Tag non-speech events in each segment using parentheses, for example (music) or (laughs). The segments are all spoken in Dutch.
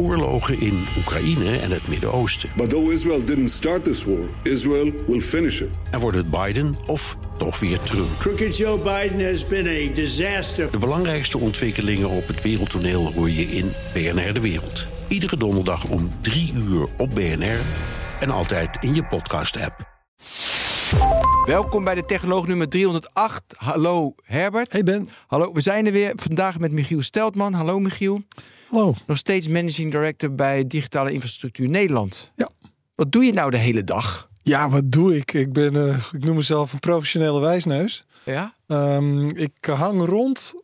oorlogen in Oekraïne en het Midden-Oosten. But though Israel didn't start this war, Israel will finish it. En wordt het Biden of toch weer Trump? Crooked Joe Biden has been a disaster. De belangrijkste ontwikkelingen op het wereldtoneel hoor je in BNR De Wereld. Iedere donderdag om 3 uur op BNR en altijd in je podcast-app. Welkom bij de Technoloog nummer 308. Hallo Herbert. Hey Ben. Hallo, we zijn er weer vandaag met Michiel Steltman. Hallo Michiel. Hallo. Nog steeds Managing Director bij Digitale Infrastructuur Nederland. Ja. Wat doe je nou de hele dag? Ja, wat doe ik? Ik, ben, eh, ik noem mezelf een professionele wijsneus. Ja? Ehm, ik hang rond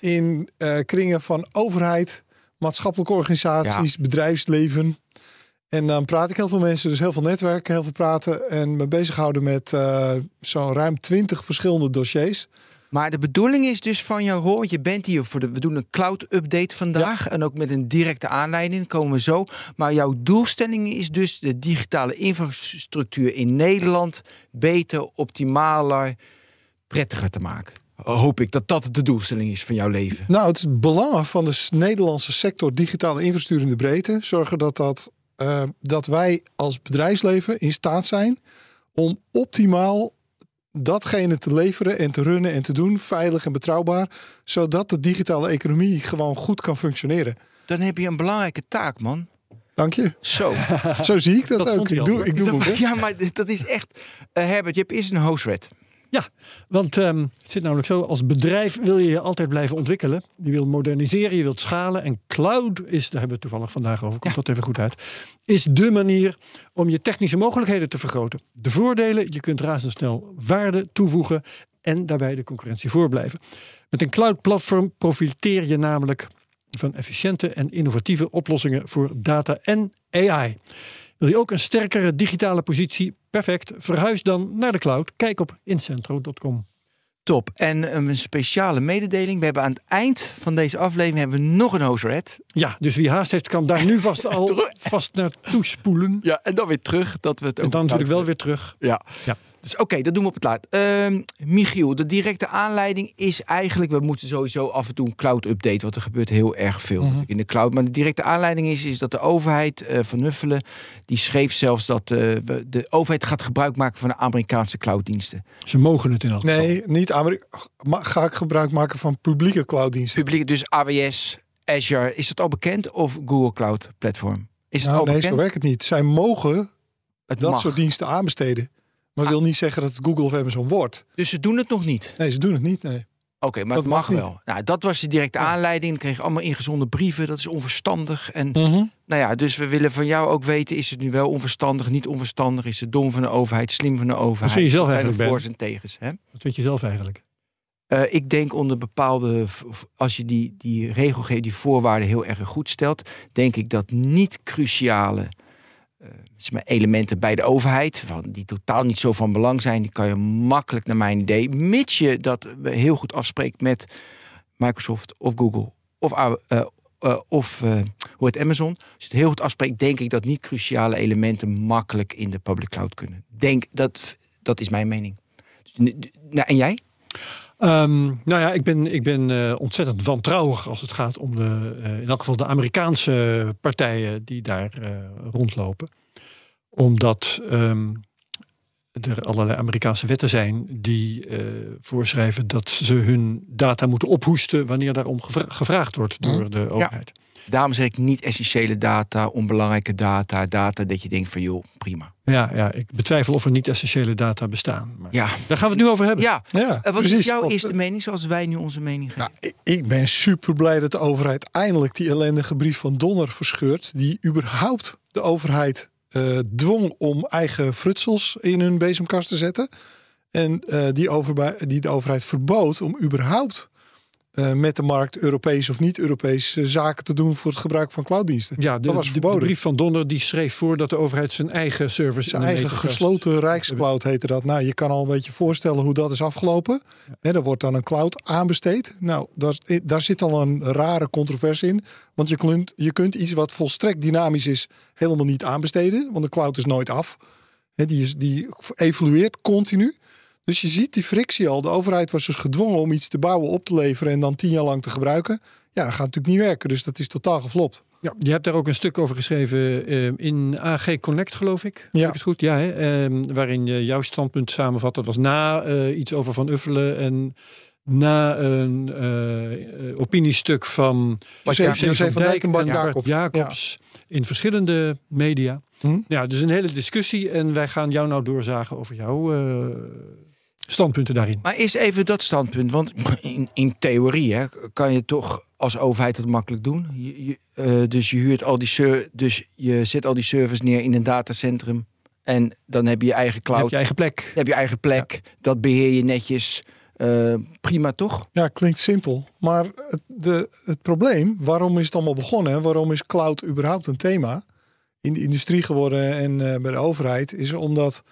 in eh, kringen van overheid, maatschappelijke organisaties, bedrijfsleven. En dan praat ik heel veel mensen, dus heel veel netwerken, heel veel praten. En me bezighouden met uh, zo'n ruim twintig verschillende dossiers. Maar de bedoeling is dus van jouw rol, je bent hier voor de, we doen een cloud update vandaag en ook met een directe aanleiding, komen we zo. Maar jouw doelstelling is dus de digitale infrastructuur in Nederland beter, optimaler, prettiger te maken. Hoop ik dat dat de doelstelling is van jouw leven. Nou, het belang van de Nederlandse sector digitale infrastructuur in de breedte. Zorgen dat, dat, uh, dat wij als bedrijfsleven in staat zijn om optimaal datgene te leveren en te runnen en te doen, veilig en betrouwbaar, zodat de digitale economie gewoon goed kan functioneren. Dan heb je een belangrijke taak, man. Dank je. Zo. Zo zie ik dat, dat ook. Ik doe, ik doe dat, Ja, maar dat is echt... Uh, Herbert, je hebt eerst een host Ja, want um, het zit namelijk zo, als bedrijf wil je je altijd blijven ontwikkelen. Je wil moderniseren, je wilt schalen. En cloud is, daar hebben we het toevallig vandaag over, komt ja. dat even goed uit, is de manier om je technische mogelijkheden te vergroten. De voordelen, je kunt razendsnel waarde toevoegen en daarbij de concurrentie voorblijven. Met een cloud platform profiteer je namelijk van efficiënte en innovatieve oplossingen voor data en AI. Wil je ook een sterkere digitale positie? Perfect. Verhuis dan naar de cloud. Kijk op incentro.com. Top. En een speciale mededeling. We hebben aan het eind van deze aflevering hebben we nog een host Ja, dus wie haast heeft kan daar nu (laughs) vast al vast naartoe spoelen. Ja, en dan weer terug. Dat we het en dan natuurlijk wel weer terug. Ja. ja. Dus oké, okay, dat doen we op het laat. Uh, Michiel, de directe aanleiding is eigenlijk... we moeten sowieso af en toe een cloud-update... want er gebeurt heel erg veel mm -hmm. in de cloud. Maar de directe aanleiding is, is dat de overheid uh, van Nuffelen... die schreef zelfs dat uh, de overheid gaat gebruik maken... van de Amerikaanse clouddiensten. Ze mogen het in elk geval. Nee, niet Amerika. Ga ik gebruik maken van publieke clouddiensten? Publieke, dus AWS, Azure. Is dat al bekend? Of Google Cloud Platform? Is het nou, al nee, bekend? zo werkt het niet. Zij mogen het dat mag. soort diensten aanbesteden. Maar dat wil niet zeggen dat het Google of Amazon wordt. Dus ze doen het nog niet? Nee, ze doen het niet, nee. Oké, okay, maar dat het mag, mag wel. Nou, dat was de directe aanleiding. Dan kreeg je allemaal ingezonden brieven. Dat is onverstandig. En mm -hmm. nou ja, dus we willen van jou ook weten: is het nu wel onverstandig, niet onverstandig? Is het dom van de overheid, slim van de overheid? Wat vind je zelf zijn er eigenlijk? voor's en tegens? Hè? Wat vind je zelf eigenlijk? Uh, ik denk onder bepaalde, als je die, die regelgeving, die voorwaarden heel erg goed stelt, denk ik dat niet cruciale uh, elementen bij de overheid, die totaal niet zo van belang zijn, die kan je makkelijk naar mijn idee, mits je dat heel goed afspreekt met Microsoft of Google of, uh, uh, of hoe het Amazon. Als je het heel goed afspreekt, denk ik dat niet cruciale elementen makkelijk in de public cloud kunnen. Denk dat, dat is mijn mening. Dus, nou, en jij? Um, nou ja, ik ben, ik ben uh, ontzettend wantrouwig als het gaat om de, in elk geval de Amerikaanse partijen die daar rondlopen. Omdat um, er allerlei Amerikaanse wetten zijn die voorschrijven dat ze hun data moeten ophoesten wanneer daarom gevra gevraagd wordt door mm. de overheid. Ja. Daarom zeg ik niet essentiële data, onbelangrijke data, data dat je denkt van joh, prima. Ja, ja, ik betwijfel of er niet essentiële data bestaan. Maar ja. Daar gaan we het nu over hebben. Ja, ja wat precies. is jouw eerste mening zoals wij nu onze mening geven? Nou, ik ben super blij dat de overheid eindelijk die ellendige brief van Donner verscheurt. Die überhaupt de overheid uh, dwong om eigen frutsels in hun bezemkast te zetten. En uh, die, die de overheid verbood om überhaupt uh, met de markt Europees of niet-Europees uh, zaken te doen voor het gebruik van clouddiensten. Ja, de, dat was verboden. De, brief van Donner die schreef voor dat de overheid zijn eigen service. Zijn eigen gesloten rijkscloud heette dat. Nou, je kan al een beetje voorstellen hoe dat is afgelopen. Ja. He, er wordt dan een cloud aanbesteed. Nou, daar, daar zit al een rare controverse in. Want je kunt, je kunt iets wat volstrekt dynamisch is helemaal niet aanbesteden. Want de cloud is nooit af. He, die, is, die evolueert continu. Dus je ziet die frictie al. De overheid was dus gedwongen om iets te bouwen, op te leveren en dan tien jaar lang te gebruiken. Ja, dat gaat natuurlijk niet werken. Dus dat is totaal geflopt. Ja, je hebt daar ook een stuk over geschreven eh, in AG Connect, geloof ik. Ja. Heb ik het goed? Ja, hè? Ehm, waarin je jouw standpunt samenvat. Dat was na eh, iets over Van Uffelen en na een eh, opiniestuk van José- José José van Dijk en Bart Jacobs, Jacobs. In verschillende media. Hm? Ja, dus een hele discussie en wij gaan jou nou doorzagen over jouw standpunten daarin. Maar eerst even dat standpunt. Want in, in theorie hè, kan je toch als overheid dat makkelijk doen. Je, je, eh, dus je huurt al die dus je zet al die servers neer in een datacentrum. En dan heb je je eigen cloud. je eigen plek. Dan heb je eigen plek. Dat beheer je netjes. Eh, prima toch? Ja, klinkt simpel. Maar het, de, het probleem, waarom is het allemaal begonnen? en Waarom is cloud überhaupt een thema in de industrie geworden en eh, bij de overheid? Is omdat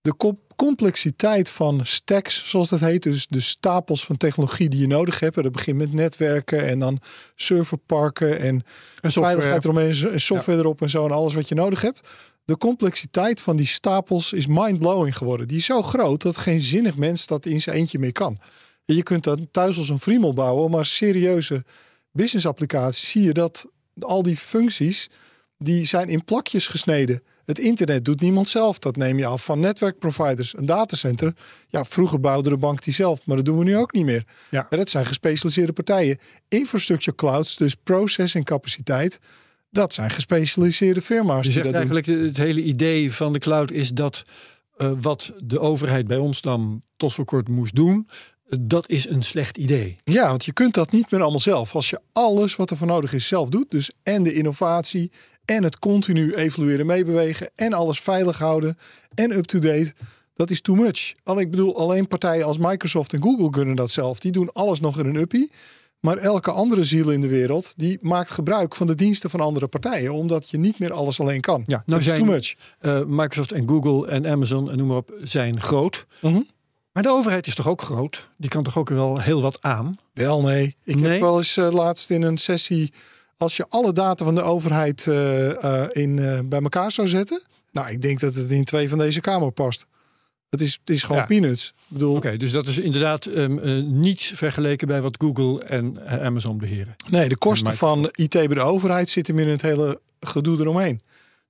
de com- complexiteit van stacks, zoals dat heet, dus de stapels van technologie die je nodig hebt. en Dat begint met netwerken en dan serverparken en software. veiligheid eromheen, en software erop en zo en alles wat je nodig hebt. De complexiteit van die stapels is mind-blowing geworden. Die is zo groot dat geen zinnig mens dat in zijn eentje mee kan. En je kunt dat thuis als een friemel bouwen, maar serieuze business applicaties zie je dat al die functies die zijn in plakjes gesneden. Het internet doet niemand zelf. Dat neem je af van netwerkproviders. Een datacenter. Ja, vroeger bouwde de bank die zelf, maar dat doen we nu ook niet meer. Ja. En dat zijn gespecialiseerde partijen. Infrastructure clouds, dus processing capaciteit. Dat zijn gespecialiseerde firma's Je die zegt dat doen. eigenlijk, het hele idee van de cloud is dat eh, wat de overheid bij ons dan tot voor kort moest doen, dat is een slecht idee. Ja, want je kunt dat niet meer allemaal zelf. Als je alles wat er voor nodig is zelf doet, dus en de innovatie en het continu evalueren, meebewegen en alles veilig houden en up-to-date, dat is too much. Al ik bedoel, alleen partijen als Microsoft en Google kunnen dat zelf. Die doen alles nog in een uppie. Maar elke andere ziel in de wereld, die maakt gebruik van de diensten van andere partijen, omdat je niet meer alles alleen kan. Ja, nou zijn- too much. Eh, Microsoft en Google en Amazon en noem maar op zijn groot. Mhm. Maar de overheid is toch ook groot? Die kan toch ook wel heel wat aan? Wel, nee. Ik Nee? heb wel eens eh, laatst in een sessie. Als je alle data van de overheid eh, eh, in, eh, bij elkaar zou zetten. Nou, ik denk dat het in twee van deze kamer past. Het is, het is gewoon Ja. peanuts. Bedoel, Oké, dus dat is inderdaad ehm, eh, niets vergeleken bij wat Google en Amazon beheren. nee, de kosten En van IT bij de overheid zitten meer in het hele gedoe eromheen.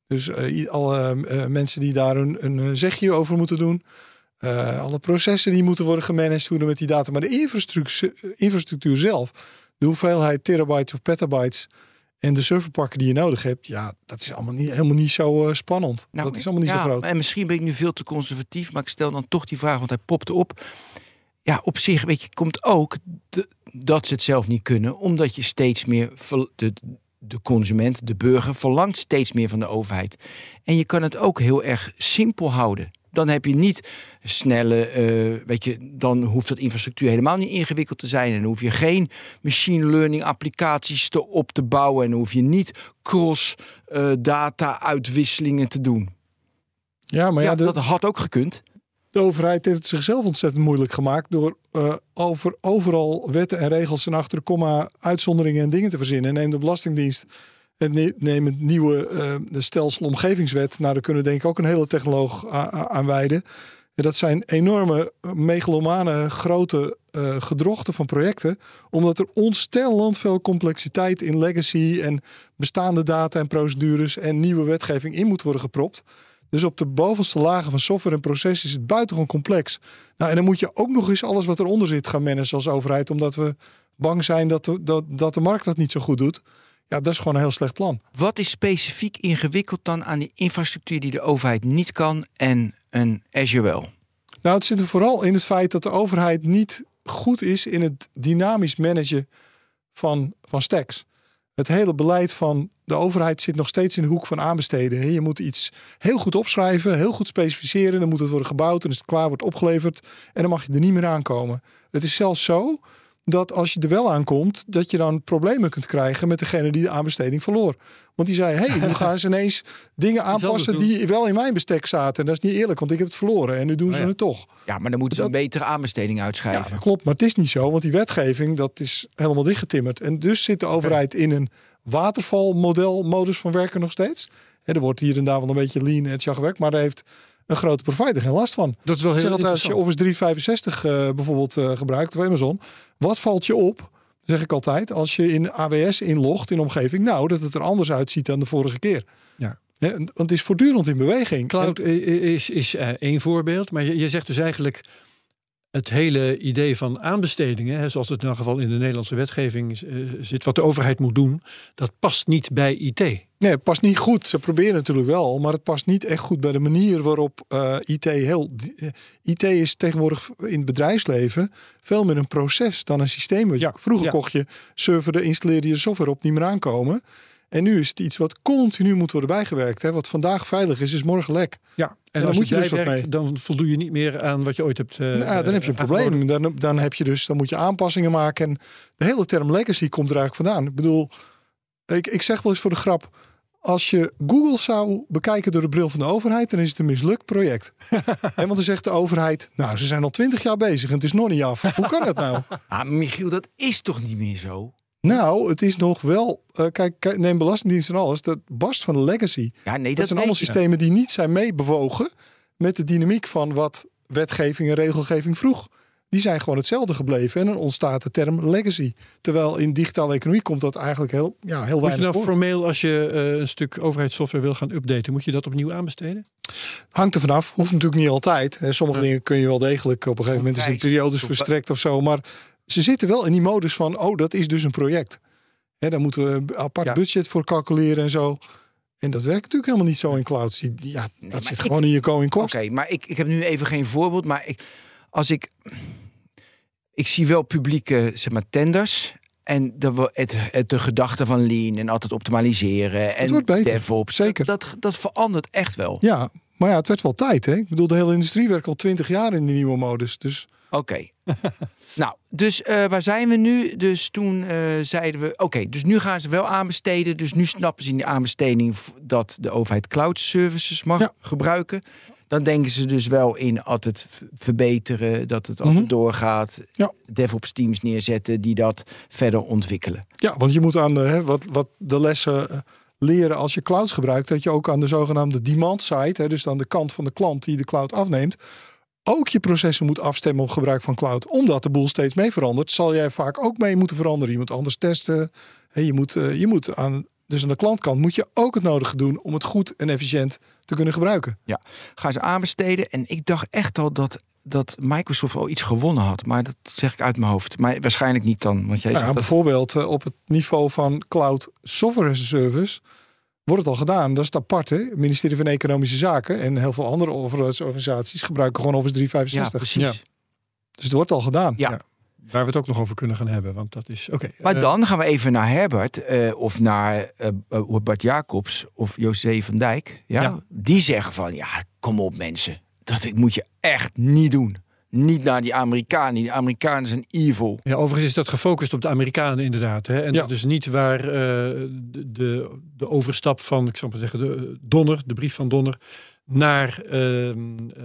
Dus alle mensen die daar een, een zegje over moeten doen. alle processen die moeten worden gemanaged, hoe dan met die data. Maar de infrastructuur, infrastructuur zelf, de hoeveelheid terabytes of petabytes en de serverparken die je nodig hebt, ja, dat is allemaal niet, helemaal niet zo eh, spannend. dat is allemaal niet Nou, ja, zo groot. En misschien ben ik nu veel te conservatief, maar ik stel dan toch die vraag, want hij popte op. Ja, op zich, weet je, komt ook de- dat ze het zelf niet kunnen, omdat je steeds meer de, de consument, de burger, verlangt steeds meer van de overheid. En je kan het ook heel erg simpel houden. Dan heb je niet snelle, eh, weet je, dan hoeft dat infrastructuur helemaal niet ingewikkeld te zijn. En dan hoef je geen machine learning applicaties te, op te bouwen. En dan hoef je niet cross eh, data uitwisselingen te doen. Ja, maar ja, ja, de, dat had ook gekund. de overheid heeft het zichzelf ontzettend moeilijk gemaakt door eh, over, overal wetten en regels en achter de komma uitzonderingen en dingen te verzinnen. Neem de Belastingdienst het nieuwe eh, de stelsel. Nou, daar kunnen we denk ik ook een hele technoloog aan wijden. En dat zijn enorme eh, megalomane grote eh, gedrochten van projecten. Omdat er ontstellend veel complexiteit in legacy en bestaande data en procedures en nieuwe wetgeving in moet worden gepropt. Dus op de bovenste lagen van software en proces is het buitengewoon complex. Nou, en dan moet je ook nog eens alles wat eronder zit gaan managen als overheid. Omdat we bang zijn dat dat, dat de markt dat niet zo goed doet. Ja, dat is gewoon een heel slecht plan. Wat is specifiek ingewikkeld dan aan die infrastructuur die de overheid niet kan en een Azure wel? Nou, het zit er vooral in het feit dat de overheid niet goed is in het dynamisch managen van, van stacks. Het hele beleid van de overheid zit nog steeds in de hoek van aanbesteden. Je moet iets heel goed opschrijven, heel goed specificeren. Dan moet het worden gebouwd en als het klaar wordt opgeleverd. En dan mag je er niet meer aankomen. Het is zelfs zo dat als je er wel aankomt, dat je dan problemen kunt krijgen met degene die de aanbesteding verloor. Want die zei, hé, hey, nu gaan ze (laughs) ineens dingen aanpassen die wel in mijn bestek zaten. En dat is niet eerlijk, want ik heb het verloren. En nu doen Oh ze ja. het toch. Ja, maar dan moeten ze een betere aanbesteding Ja, uitschrijven. dat klopt. Maar het is niet zo, want die wetgeving dat is helemaal dichtgetimmerd. En dus zit de overheid in een watervalmodel modus van werken nog steeds. Hè, er wordt hier en daar wel een beetje lean en gewerkt, maar daar heeft een grote provider geen last van. Dat is wel heel zeg altijd, als je interessant. Office 365 eh, bijvoorbeeld eh, gebruikt of Amazon, wat valt je op? zeg ik altijd, als je in AWS inlogt in omgeving, nou, dat het er anders uitziet dan de vorige keer. Ja. Hè, want het is voortdurend in beweging. Cloud En- is, is eh, één voorbeeld. Maar je, je zegt dus eigenlijk het hele idee van aanbestedingen, hè, zoals het in elk geval in de Nederlandse wetgeving eh, zit, wat de overheid moet doen, dat past niet bij IT. Nee, het past niet goed. Ze proberen natuurlijk wel, maar het past niet echt goed bij de manier waarop eh, IT heel. eh, IT is tegenwoordig in het bedrijfsleven veel meer een proces dan een systeem. Ja, Vroeger ja. kocht je server, installeerde je software op, niet meer aankomen. En nu is het iets wat continu moet worden bijgewerkt. Hè. Wat vandaag veilig is, is morgen lek. Ja, en, dan als moet je je dus wat mee. dan voldoe je niet meer aan wat je ooit hebt. eh, nou, dan heb je een eh, probleem. Dan, dan, heb je dus, dan moet je aanpassingen maken. En de hele term legacy komt er eigenlijk vandaan. Ik bedoel, ik, ik zeg wel eens voor de grap. Als je Google zou bekijken door de bril van de overheid, dan is het een mislukt project. (laughs) en want dan zegt de overheid, nou, ze zijn al twintig jaar bezig en het is nog niet af. Hoe kan dat nou? (laughs) Ah, Michiel, dat is toch niet meer zo? Nou, het is nog wel. eh, kijk, kijk, neem Belastingdienst en alles. Dat barst van de legacy. Ja, nee, Dat, dat, zijn allemaal systemen die niet zijn meebewogen met de dynamiek van wat wetgeving en regelgeving vroeg. Die zijn gewoon hetzelfde gebleven en dan ontstaat de term legacy. Terwijl in digitale economie komt dat eigenlijk heel, ja, heel Moet je weinig nou voor. formeel, als je eh, een stuk overheidssoftware wil gaan updaten, moet je dat opnieuw aanbesteden? Hangt er vanaf, hoeft natuurlijk niet altijd. Hè. Sommige Ja. dingen kun je wel degelijk op een gegeven moment is in prijs. periodes verstrekt of zo. Maar ze zitten wel in die modus van, oh, dat is dus een project. Hè, daar moeten we een apart Ja. budget voor calculeren en zo. En dat werkt natuurlijk helemaal niet zo in clouds. Ja, dat zit ik- gewoon in je going cost. Oké, maar ik, ik heb nu even geen voorbeeld. Maar ik, als ik. Ik zie wel publieke zeg maar, tenders. En de, het, het, de gedachte van lean en altijd optimaliseren. En wordt beter, DevOps. zeker. Dat, dat verandert echt wel. Ja, maar ja, het werd wel tijd. Hè? Ik bedoel, de hele industrie werkt al twintig jaar in die nieuwe modus. Dus Oké. nou, dus eh, waar zijn we nu? Dus toen eh, zeiden we, oké, dus nu gaan ze wel aanbesteden. Dus nu snappen ze in die aanbesteding dat de overheid cloud services mag Ja. gebruiken. Dan denken ze dus wel in altijd verbeteren, dat het altijd Mhm. doorgaat. Ja. DevOps teams neerzetten die dat verder ontwikkelen. ja, want je moet aan de, hè, wat, wat de lessen eh, leren als je clouds gebruikt. Dat je ook aan de zogenaamde demand side, hè, dus aan de kant van de klant die de cloud afneemt. Ook je processen moet afstemmen op gebruik van cloud. Omdat de boel steeds mee verandert, zal jij vaak ook mee moeten veranderen. Je moet anders testen. Hè, je moet, eh, je moet aan, dus aan de klantkant moet je ook het nodige doen om het goed en efficiënt te kunnen gebruiken. Gaan ze aanbesteden. En ik dacht echt al dat, dat Microsoft al iets gewonnen had. Maar dat zeg ik uit mijn hoofd. Maar waarschijnlijk niet dan. Want jij Nou zegt ja, dat bijvoorbeeld eh, op het niveau van cloud software as a service wordt het al gedaan. Dat is het apart. Hè? Het ministerie van Economische Zaken en heel veel andere overheidsorganisaties gebruiken gewoon Office ja, 365. precies. Dus het wordt al gedaan. Ja. Waar we het ook nog over kunnen gaan hebben, want dat is oké. Maar eh, dan gaan we even naar Herbert eh, of naar eh eh, Bart Jacobs of José van Dijk. Ja? Ja. Die zeggen van, ja, kom op mensen. Dat moet je echt niet doen. Niet naar die Amerikanen. Die Amerikanen zijn evil. Ja, overigens is dat gefocust op de Amerikanen inderdaad. Hè? En Ja. dat is niet waar eh, de, de, overstap van, ik zal maar zeggen, de Donner, de brief van Donner, naar ehm, eh,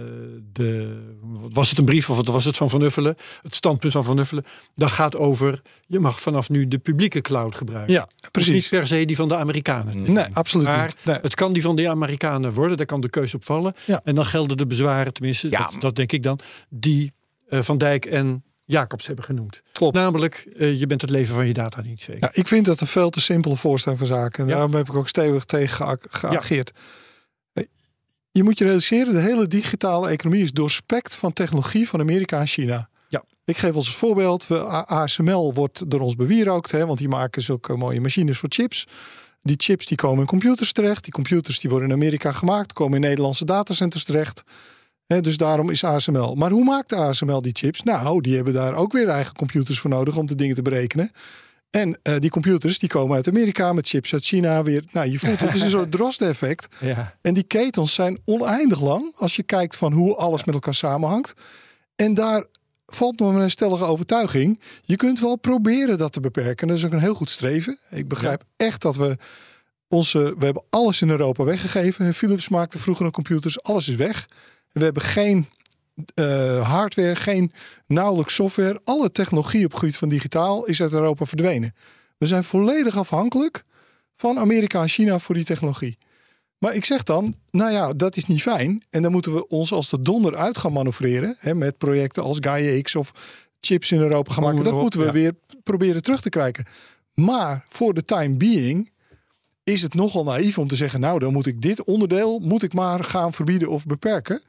de, wat was het een brief of wat was het van Van Uffelen? Het standpunt van Van Uffelen. Dat gaat over, je mag vanaf nu de publieke cloud gebruiken. Ja, Hoeft Niet precies. per se die van de Amerikanen. Nee, absoluut Maar niet. Nee. het kan die van de Amerikanen worden, daar kan de keuze op vallen. Ja. En dan gelden de bezwaren, tenminste, Ja, dat, dat denk ik dan, die eh, Van Dijk en Jacobs hebben genoemd. Klopt. Namelijk, eh, je bent het leven van je data niet zeker. Ja, ik vind dat een veel te simpele voorstelling van zaken. En Ja. daarom heb ik ook stevig tegen gea- geageerd. Je moet je realiseren, de hele digitale economie is doorspekt van technologie van Amerika en China. Ja. Ik geef ons een voorbeeld. We, ASML wordt door ons bewierookt, hè, want die maken zulke mooie machines voor chips. Die chips die komen in computers terecht. Die computers die worden in Amerika gemaakt, komen in Nederlandse datacenters terecht. Dus daarom is ASML. Maar hoe maakt ASML die chips? Nou, die hebben daar ook weer eigen computers voor nodig om de dingen te berekenen. En eh, die computers die komen uit Amerika met chips uit China weer. Nou, je voelt het, het is een soort (laughs) Drost-effect. Ja. En die ketens zijn oneindig lang als je kijkt van hoe alles met elkaar samenhangt. En daar valt me een stellige overtuiging. Je kunt wel proberen dat te beperken. Dat is ook een heel goed streven. Ik begrijp echt dat we onze. We hebben alles in Europa weggegeven. Philips maakte vroeger computers. Alles is weg. We hebben geen eh, hardware, geen nauwelijks software. Alle technologie op het gebied van digitaal is uit Europa verdwenen. We zijn volledig afhankelijk van Amerika en China voor die technologie. Maar ik zeg dan, nou ja, dat is niet fijn. En dan moeten we ons als de donder uit gaan manoeuvreren. Hè, met projecten als Gaia X of chips in Europa gaan maken. Dat moeten we ja. weer proberen terug te krijgen. Maar voor de time being is het nogal naïef om te zeggen... nou, dan moet ik dit onderdeel moet ik maar gaan verbieden of beperken.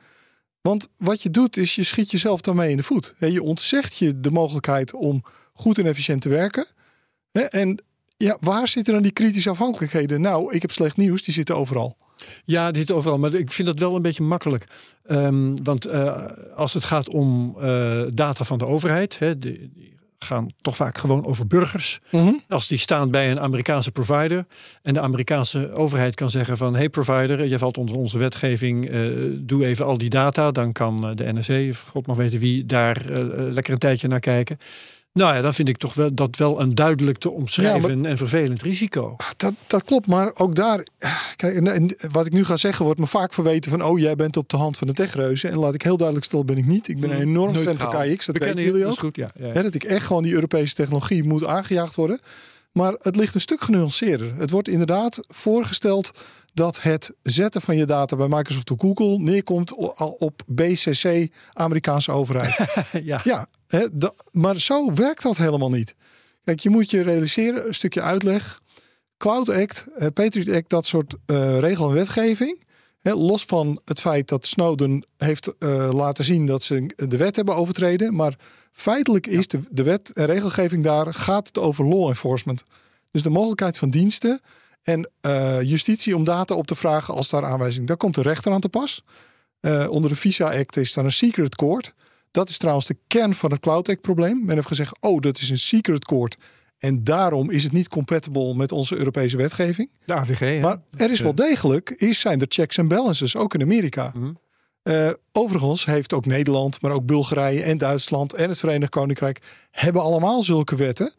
Want wat je doet is je schiet jezelf daarmee in de voet. Je ontzegt je de mogelijkheid om goed en efficiënt te werken. En ja, waar zitten dan die kritische afhankelijkheden? Nou, ik heb slecht nieuws, die zitten overal. Ja, dit overal. Maar ik vind dat wel een beetje makkelijk. Ehm, want eh, als het gaat om eh, data van de overheid, hè, die, die gaan toch vaak gewoon over burgers. Als die staan bij een Amerikaanse provider en de Amerikaanse overheid kan zeggen van hey provider, je valt onder onze wetgeving, eh, doe even al die data, dan kan eh, de NSC, of god mag weten wie, daar eh, lekker een tijdje naar kijken. Nou ja, dan vind ik toch wel dat wel een duidelijk te omschrijven en vervelend risico. Dat, dat klopt, maar ook daar... Kijk, en, en wat ik nu ga zeggen wordt me vaak verweten van... oh, jij bent op de hand van de techreuzen. En laat ik heel duidelijk stellen, ben ik niet. Ik ben een enorm fan van KX, dat Bekennen weten jullie ook. goed, ja. ja, ja. Hè, dat ik echt gewoon die Europese technologie moet aangejaagd worden. Maar het ligt een stuk genuanceerder. Het wordt inderdaad voorgesteld dat het zetten van je data bij Microsoft of Google neerkomt op BCC, Amerikaanse overheid. (laughs) ja. ja, hè, maar zo werkt dat helemaal niet. Kijk, je moet je realiseren, een stukje uitleg. Cloud Act, eh, Patriot Act, dat soort eh regel en wetgeving. Hè, los van het feit dat Snowden heeft eh, laten zien dat ze de wet hebben overtreden. Maar feitelijk is de, de wet en regelgeving daar, gaat het over law enforcement. Dus de mogelijkheid van diensten en eh, justitie om data op te vragen als daar aanwijzing. Daar komt de rechter aan te pas. Eh, onder de Visa Act is daar een secret court. Dat is trouwens de kern van het Cloud Act probleem. Men heeft gezegd, oh, dat is een secret court. En daarom is het niet compatible met onze Europese wetgeving. De AVG. hè? Maar er is wel degelijk, is, zijn er checks en balances, ook in Amerika. Mhm. Eh, overigens heeft ook Nederland, maar ook Bulgarije en Duitsland en het Verenigd Koninkrijk hebben allemaal zulke wetten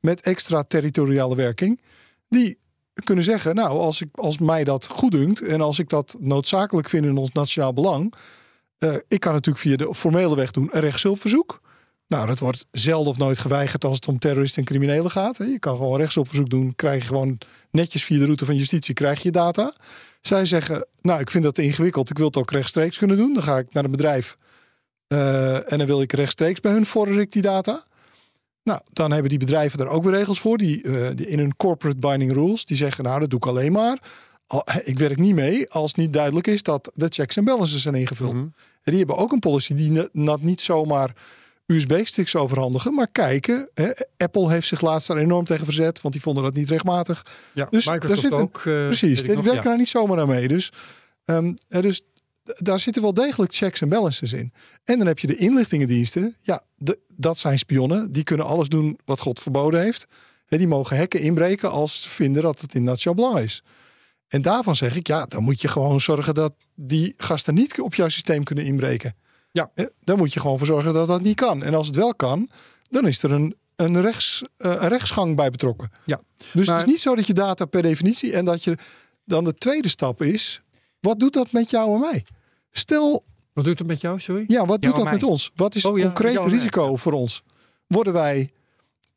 met extra territoriale werking. Die kunnen zeggen, nou, als, ik, als mij dat goed dunkt en als ik dat noodzakelijk vind in ons nationaal belang, eh, ik kan natuurlijk via de formele weg doen een rechtshulpverzoek. Nou, dat wordt zelden of nooit geweigerd als het om terroristen en criminelen gaat. Je kan gewoon rechtshulpverzoek doen, krijg je gewoon netjes via de route van justitie, krijg je data. Zij zeggen, nou, ik vind dat ingewikkeld, ik wil het ook rechtstreeks kunnen doen. Dan ga ik naar een bedrijf eh, en dan wil ik rechtstreeks bij hun vorder ik die data. Nou, dan hebben die bedrijven daar ook weer regels voor, die, eh, die in hun corporate binding rules, die zeggen, nou, dat doe ik alleen maar. Al- Ik werk niet mee als niet duidelijk is dat de checks en balances zijn ingevuld. Mhm. En die hebben ook een policy die dat niet zomaar USB-sticks overhandigen, maar kijken. Hè, Apple heeft zich laatst daar enorm tegen verzet, want die vonden dat niet rechtmatig. ja, dus daar Microsoft zit een- ook. eh, Precies, die nog, werken ja. daar niet zomaar aan mee. Dus, er dus daar zitten wel degelijk checks en balances in. En dan heb je de inlichtingendiensten. Ja, de- dat zijn spionnen. Die kunnen alles doen wat God verboden heeft. Hè, die mogen hekken inbreken als ze vinden dat het in nationaal belang is. En daarvan zeg ik, ja, dan moet je gewoon zorgen dat die gasten niet op jouw systeem kunnen inbreken. Ja. Daar moet je gewoon voor zorgen dat dat niet kan. En als het wel kan, dan is er een, een, rechts, eh, een rechtsgang bij betrokken. Ja. Dus Maar- het is niet zo dat je data per definitie en dat je dan de tweede stap is, wat doet dat met jou en mij? Stel, Wat doet het met jou, sorry? ja, wat doet dat met ons? Wat is Oh het ja, en mij, risico voor ons? Worden wij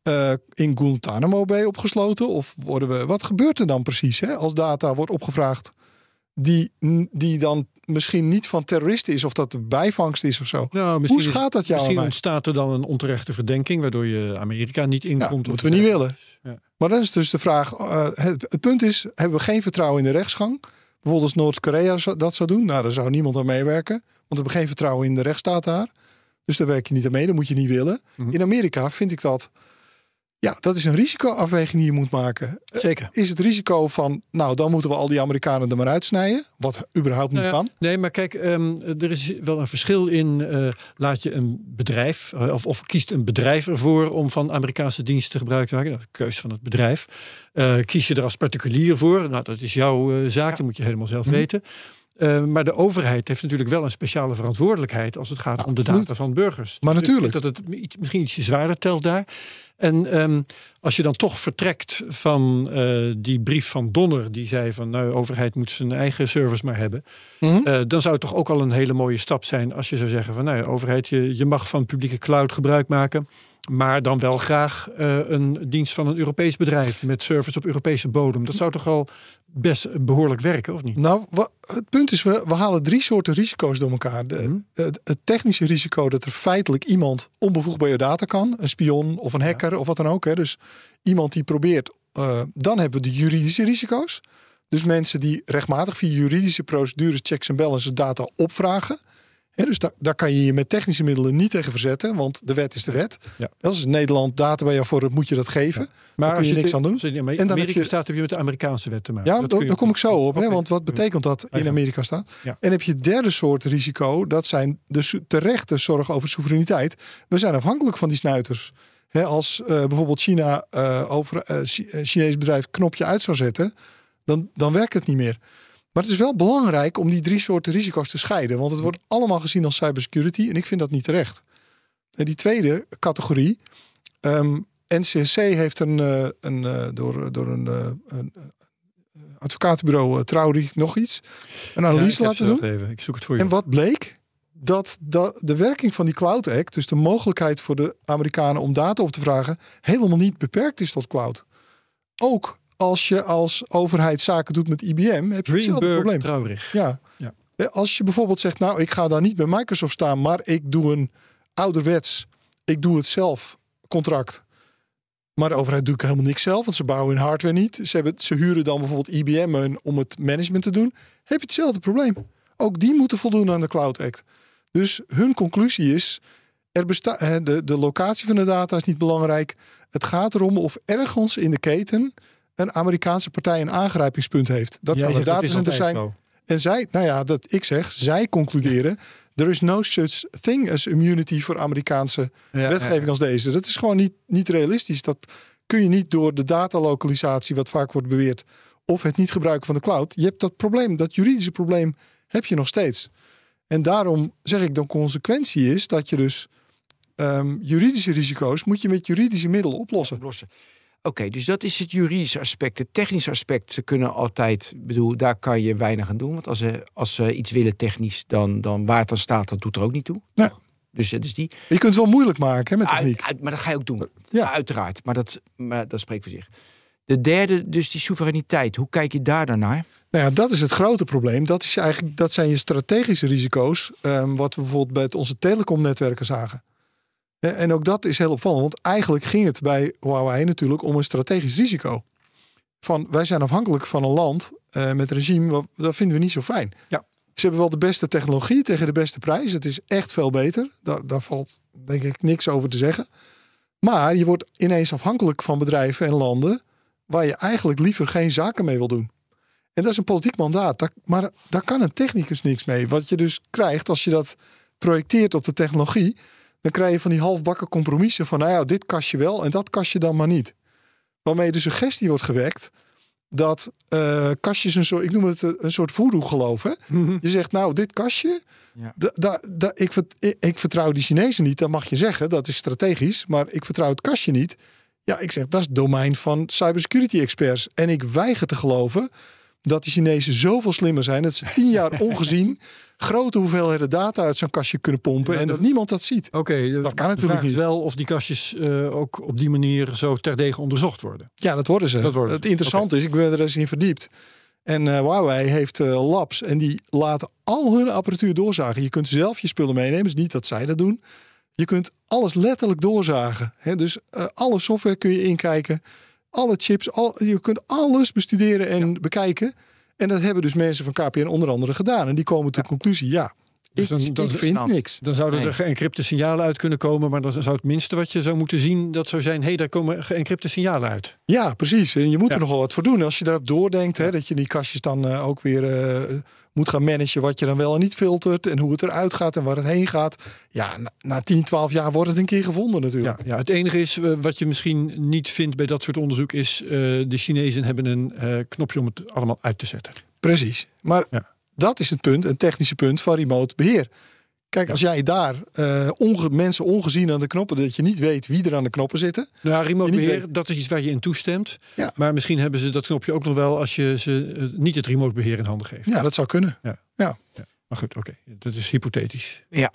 eh, in Guantanamo Bay opgesloten? Of worden we, wat gebeurt er dan precies hè, als data wordt opgevraagd die, die dan misschien niet van terroristen is of dat de bijvangst is of zo? Nou, Hoe gaat dat jou en Misschien mij? ontstaat er dan een onterechte verdenking, waardoor je Amerika niet Ja, inkomt. dat of moeten we niet willen. Ja. Maar dan is dus de vraag: eh, het, het punt is, hebben we geen vertrouwen in de rechtsgang? Bijvoorbeeld als Noord-Korea dat zou doen, nou, daar zou niemand aan meewerken. Want we hebben geen vertrouwen in de rechtsstaat daar. Dus daar werk je niet aan mee, dat moet je niet willen. Mhm. In Amerika vind ik dat, ja, dat is een risicoafweging die je moet maken. Zeker. Is het risico van, nou, dan moeten we al die Amerikanen er maar uitsnijden, wat überhaupt niet Nou ja, kan. Nee, maar kijk, ehm, er is wel een verschil in. eh, laat je een bedrijf, eh, of, of kiest een bedrijf ervoor om van Amerikaanse diensten gebruik te maken. Dat is de keus van het bedrijf. Eh, kies je er als particulier voor? Nou, dat is jouw eh, zaak, dat moet je helemaal zelf Mhm. weten. Eh, maar de overheid heeft natuurlijk wel een speciale verantwoordelijkheid als het gaat om de data van burgers. Maar Dus natuurlijk. dat het iets, misschien ietsje zwaarder telt daar. En ehm, als je dan toch vertrekt van eh, die brief van Donner, die zei van nou, de overheid moet zijn eigen servers maar hebben. Mhm. Eh, dan zou het toch ook al een hele mooie stap zijn als je zou zeggen van nou, overheid, je, je mag van publieke cloud gebruik maken. Maar dan wel graag eh, een dienst van een Europees bedrijf met servers op Europese bodem. Dat zou toch al best behoorlijk werken, of niet? Nou, het punt is, we, we halen drie soorten risico's door elkaar. De, Mhm. het, het technische risico dat er feitelijk iemand onbevoegd bij je data kan. Een spion of een hacker of wat dan ook. Hè. Dus iemand die probeert. eh, dan hebben we de juridische risico's. Dus mensen die rechtmatig via juridische procedures, checks en balances data opvragen. Hè, dus daar, daar kan je je met technische middelen niet tegen verzetten, want de wet is de wet. Ja. Als Nederland data bij jou voor het, moet je dat geven. Maar kun je niks aan doen. In En Amerika dan heb je- staat, heb je met de Amerikaanse wet te maken. Ja, Dat daar daar kom ik zo op. Hè? Want wat betekent dat in. Amerika staat? Ja. En heb je het derde soort risico. Dat zijn de terechte zorg over soevereiniteit. We zijn afhankelijk van die snuiters. Hè, als eh, bijvoorbeeld China eh, over eh Chi- eh, Chinees bedrijf knopje uit zou zetten, dan, dan werkt het niet meer. Maar het is wel belangrijk om die drie soorten risico's te scheiden. Want het wordt allemaal gezien als cybersecurity. En ik vind dat niet terecht. En die tweede categorie. ehm, NCSC heeft een, een, door, door een, een advocatenbureau uh, Traurig nog iets. Een analyse laten doen. even. Ik zoek het voor je. En wat bleek? Dat, dat de werking van die Cloud Act, dus de mogelijkheid voor de Amerikanen om data op te vragen, helemaal niet beperkt is tot cloud. Ook als je als overheid zaken doet met IBM, heb je hetzelfde probleem. Traurig. Ja. Ja. Als je bijvoorbeeld zegt, nou, ik ga daar niet bij Microsoft staan, maar ik doe een ouderwets, ik doe het zelf contract. Maar de overheid doet helemaal niks zelf, want ze bouwen hun hardware niet. Ze, hebben, ze huren dan bijvoorbeeld IBM om het management te doen. Heb je hetzelfde probleem. Ook die moeten voldoen aan de Cloud Act. Dus hun conclusie is, er de, de locatie van de data is niet belangrijk. Het gaat erom of ergens in de keten een Amerikaanse partij een aangrijpingspunt heeft. Dat Jij kan een datacenter zijn. zo. En zij, nou ja, dat ik zeg, zij concluderen. There is no such thing as immunity voor Amerikaanse Ja, wetgeving ja. als deze. Dat is gewoon niet, niet realistisch. Dat kun je niet door de datalokalisatie, wat vaak wordt beweerd, of het niet gebruiken van de cloud. Je hebt dat probleem, dat juridische probleem, heb je nog steeds. En daarom zeg ik, de consequentie is dat je dus ehm, juridische risico's moet je met juridische middelen oplossen. oplossen. Oké, dus dat is het juridische aspect. Het technische aspect, ze kunnen altijd, bedoel, daar kan je weinig aan doen. Want als ze, als ze iets willen technisch, dan, dan waar het dan staat, dat doet er ook niet toe. Nee. Dus dat is die. Je kunt het wel moeilijk maken hè, met techniek. Uit- uit- maar dat ga je ook doen. Ja. Uiteraard. Maar dat, maar dat spreekt voor zich. De derde, dus die soevereiniteit. Hoe kijk je daar dan naar? Nou ja, dat is het grote probleem. Dat, is eigenlijk, dat zijn je strategische risico's. ehm, wat we bijvoorbeeld bij onze telecomnetwerken zagen. En ook dat is heel opvallend. Want eigenlijk ging het bij Huawei natuurlijk om een strategisch risico. Van wij zijn afhankelijk van een land eh, met een regime. wat- Dat vinden we niet zo fijn. Ja. Ze hebben wel de beste technologie tegen de beste prijs. Het is echt veel beter. Daar, daar valt denk ik niks over te zeggen. Maar je wordt ineens afhankelijk van bedrijven en landen. Waar je eigenlijk liever geen zaken mee wil doen. En dat is een politiek mandaat. Maar daar kan een technicus niks mee. Wat je dus krijgt als je dat projecteert op de technologie. dan krijg je van die halfbakken compromissen van. nou ja, dit kast je wel en dat kast je dan maar niet. Waarmee de suggestie wordt gewekt. dat eh, kastjes een soort. ik noem het een een soort voodoo geloof. Hè? (laughs) Je zegt nou, dit kastje. Ja. Da, da, ik, ik vertrouw die Chinezen niet, dat mag je zeggen. Dat is strategisch. Maar ik vertrouw het kastje niet. Ja, ik zeg dat is het domein van cybersecurity experts. En ik weiger te geloven dat die Chinezen zoveel slimmer zijn. dat ze tien (laughs) jaar ongezien grote hoeveelheden data uit zo'n kastje kunnen pompen. Ja, en dat- dat niemand dat ziet. Oké, de- Dat kan de natuurlijk niet. wel of die kastjes eh, ook op die manier zo terdege onderzocht worden. Ja, dat worden ze. Dat worden het interessante is, ik ben er eens in verdiept. En eh, Huawei heeft eh, labs en die laten al hun apparatuur doorzagen. Je kunt zelf je spullen meenemen, dus niet dat zij dat doen. Je kunt alles letterlijk doorzagen. Hè? Dus eh, alle software kun je inkijken, alle chips, al, je kunt alles bestuderen en bekijken. En dat hebben dus mensen van KPN onder andere gedaan. En die komen tot de conclusie, ja, Dus dan- dan- vind niks. Dan zouden Nee. er geëncrypte signalen uit kunnen komen, maar dan zou het minste wat je zou moeten zien, dat zou zijn, hé, hey, daar komen geëncrypte signalen uit. Ja, precies. En je moet er nogal wat voor doen. Als je daarop doordenkt, hè, dat je die kastjes dan eh, ook weer eh, moet gaan managen wat je dan wel en niet filtert en hoe het eruit gaat en waar het heen gaat. Ja, na, na 10, 12 jaar wordt het een keer gevonden natuurlijk. Ja, ja, het enige is, eh, wat je misschien niet vindt bij dat soort onderzoek, is de Chinezen hebben een knopje om het allemaal uit te zetten. Precies. Maar Ja. Dat is het punt, een technische punt van remote beheer. Kijk, als jij daar eh, onge- mensen ongezien aan de knoppen, dat je niet weet wie er aan de knoppen zitten. Nou, remote beheer, weet- dat is iets waar je in toestemt. Ja. Maar misschien hebben ze dat knopje ook nog wel als je ze eh, niet het remote beheer in handen geeft. Ja, dat zou kunnen. Maar goed, oké. Dat is hypothetisch. Ja,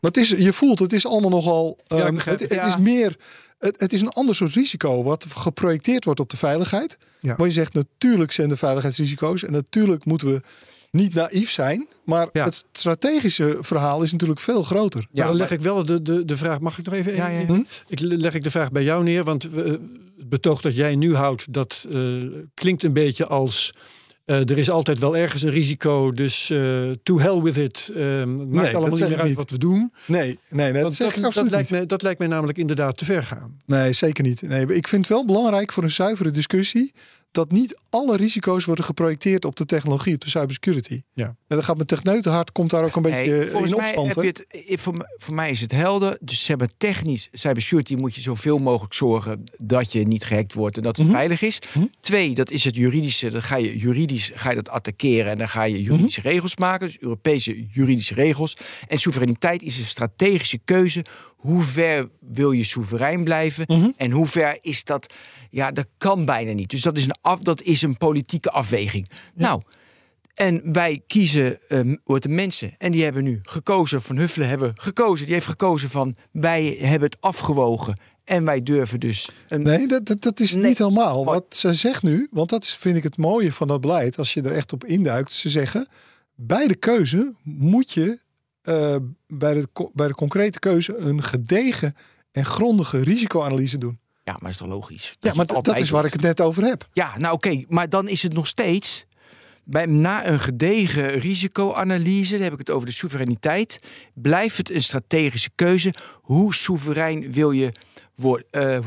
Maar het is, je voelt, het is allemaal nogal. Ja, ik ehm, het, het. het Ja. is meer. Het, het is een ander soort risico wat geprojecteerd wordt op de veiligheid. Ja. Waar je zegt, natuurlijk zijn er veiligheidsrisico's. En natuurlijk moeten we niet naïef zijn. Maar Ja. het strategische verhaal is natuurlijk veel groter. Ja, Ja, dan leg maar- ik wel de, de, de vraag. Mag ik nog even? Ja, ja. in- Ik leg ik de vraag bij jou neer, want eh, het betoog dat jij nu houdt, dat eh, klinkt een beetje als. eh, er is altijd wel ergens een risico, dus eh to hell with it. Maakt dat allemaal niet meer uit niet. wat we doen. Nee, nee, nee dat dat, ik dat, absoluut lijkt niet. me, dat lijkt mij namelijk inderdaad te ver gaan. Nee, zeker niet. Nee, ik vind het wel belangrijk voor een zuivere discussie dat niet alle risico's worden geprojecteerd op de technologie, op de cybersecurity. Ja. En dan gaat mijn techneutenhart komt daar ook een beetje Hey, volgens in mij opstand. heb je het, eh, voor, voor mij is het helder. Dus ze hebben technisch, cybersecurity moet je zoveel mogelijk zorgen dat je niet gehackt wordt en dat het Mhm. veilig is. Twee, dat is het juridische. Dan ga je juridisch ga je dat attackeren en dan ga je Mhm. juridische regels maken. Dus Europese juridische regels. En soevereiniteit is een strategische keuze. Hoe ver wil je soeverein blijven? Mhm. En hoe ver is dat? Ja, dat kan bijna niet. Dus dat is een, af, dat is een politieke afweging. Nou, en wij kiezen um, de mensen. En die hebben nu gekozen, Van Huffelen hebben gekozen. Die heeft gekozen van wij hebben het afgewogen. En wij durven dus. Een, Nee, dat, dat, dat is Nee. niet helemaal. Wat ze zegt nu, want dat vind ik het mooie van dat beleid, als je er echt op induikt. Ze zeggen, bij de keuze moet je eh, bij, de, bij de concrete keuze een gedegen en grondige risicoanalyse doen. Ja, maar dat is toch logisch? Ja, je maar dat, dat is waar doet. ik het net over heb. Ja, nou oké, maar dan is het nog steeds. Bij, na een gedegen risicoanalyse, dan heb ik het over de soevereiniteit, blijft het een strategische keuze. Hoe soeverein wil je worden? eh,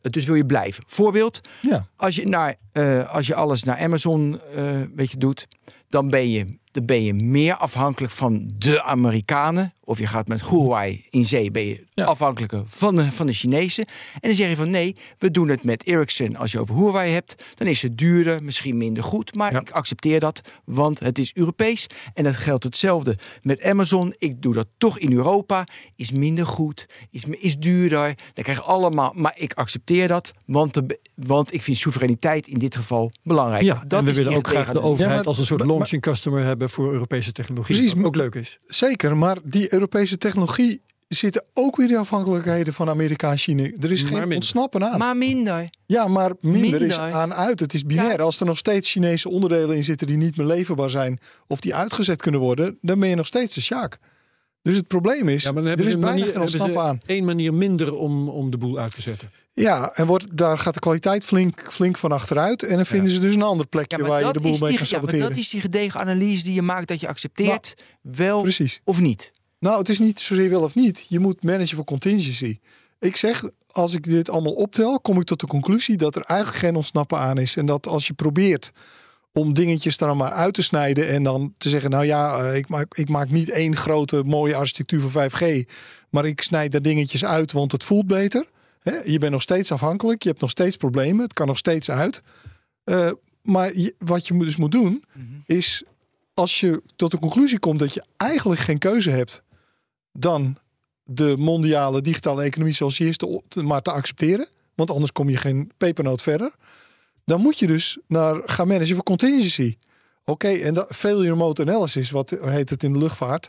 dus wil je blijven? Voorbeeld, Ja, als je, naar, eh, als je alles naar Amazon eh, weet je, doet, dan ben, je, dan ben je meer afhankelijk van de Amerikanen. Of je gaat met Huawei in zee, ben je Ja. afhankelijker van de, van de Chinezen. En dan zeg je van nee, we doen het met Ericsson. Als je over Huawei hebt, dan is het duurder, misschien minder goed. Maar Ja. ik accepteer dat, want het is Europees. En dat geldt hetzelfde met Amazon. Ik doe dat toch in Europa. Is minder goed, is, is duurder. Dan krijg je allemaal, maar ik accepteer dat, want, de, want ik vind soevereiniteit in dit geval belangrijk. Ja, dat en we is willen ook graag de overheid maar- als een soort maar- launching customer hebben voor Europese technologie. Precies, Wat ook leuk is. zeker. Maar die Europese technologie zitten ook weer in afhankelijkheden van Amerika en China. Er is Maar geen minder. ontsnappen aan. Maar minder. Ja, maar minder, is aan uit. Het is binair. Als er nog steeds Chinese onderdelen in zitten die niet meer leverbaar zijn, of die uitgezet kunnen worden, dan ben je nog steeds een sjaak. Dus het probleem is, Ja, maar dan er is bijna manier, geen ontsnappen aan. manier minder om, om de boel uit te zetten. Ja, en wordt, daar gaat de kwaliteit flink, flink van achteruit. En dan vinden ze dus een ander plekje Ja, waar je de boel mee kan ja, maar saboteren. dat is die gedegen analyse die je maakt dat je accepteert wel Precies. of niet. Nou, het is niet zozeer wel of niet. Je moet managen voor contingency. Ik zeg, als ik dit allemaal optel, kom ik tot de conclusie dat er eigenlijk geen ontsnappen aan is. En dat als je probeert om dingetjes er dan maar uit te snijden en dan te zeggen, nou ja, eh, ik maak, ik maak niet één grote mooie architectuur voor 5G, maar ik snijd daar dingetjes uit, want het voelt beter. Hè? Je bent nog steeds afhankelijk, je hebt nog steeds problemen, het kan nog steeds uit. Eh, maar je- wat je dus moet doen, is als je tot de conclusie komt dat je eigenlijk geen keuze hebt dan de mondiale digitale economie zoals die is te, maar te accepteren. Want anders kom je geen pepernoot verder. Dan moet je dus naar gaan managen voor contingency. Oké, en dat failure remote analysis, wat heet het in de luchtvaart.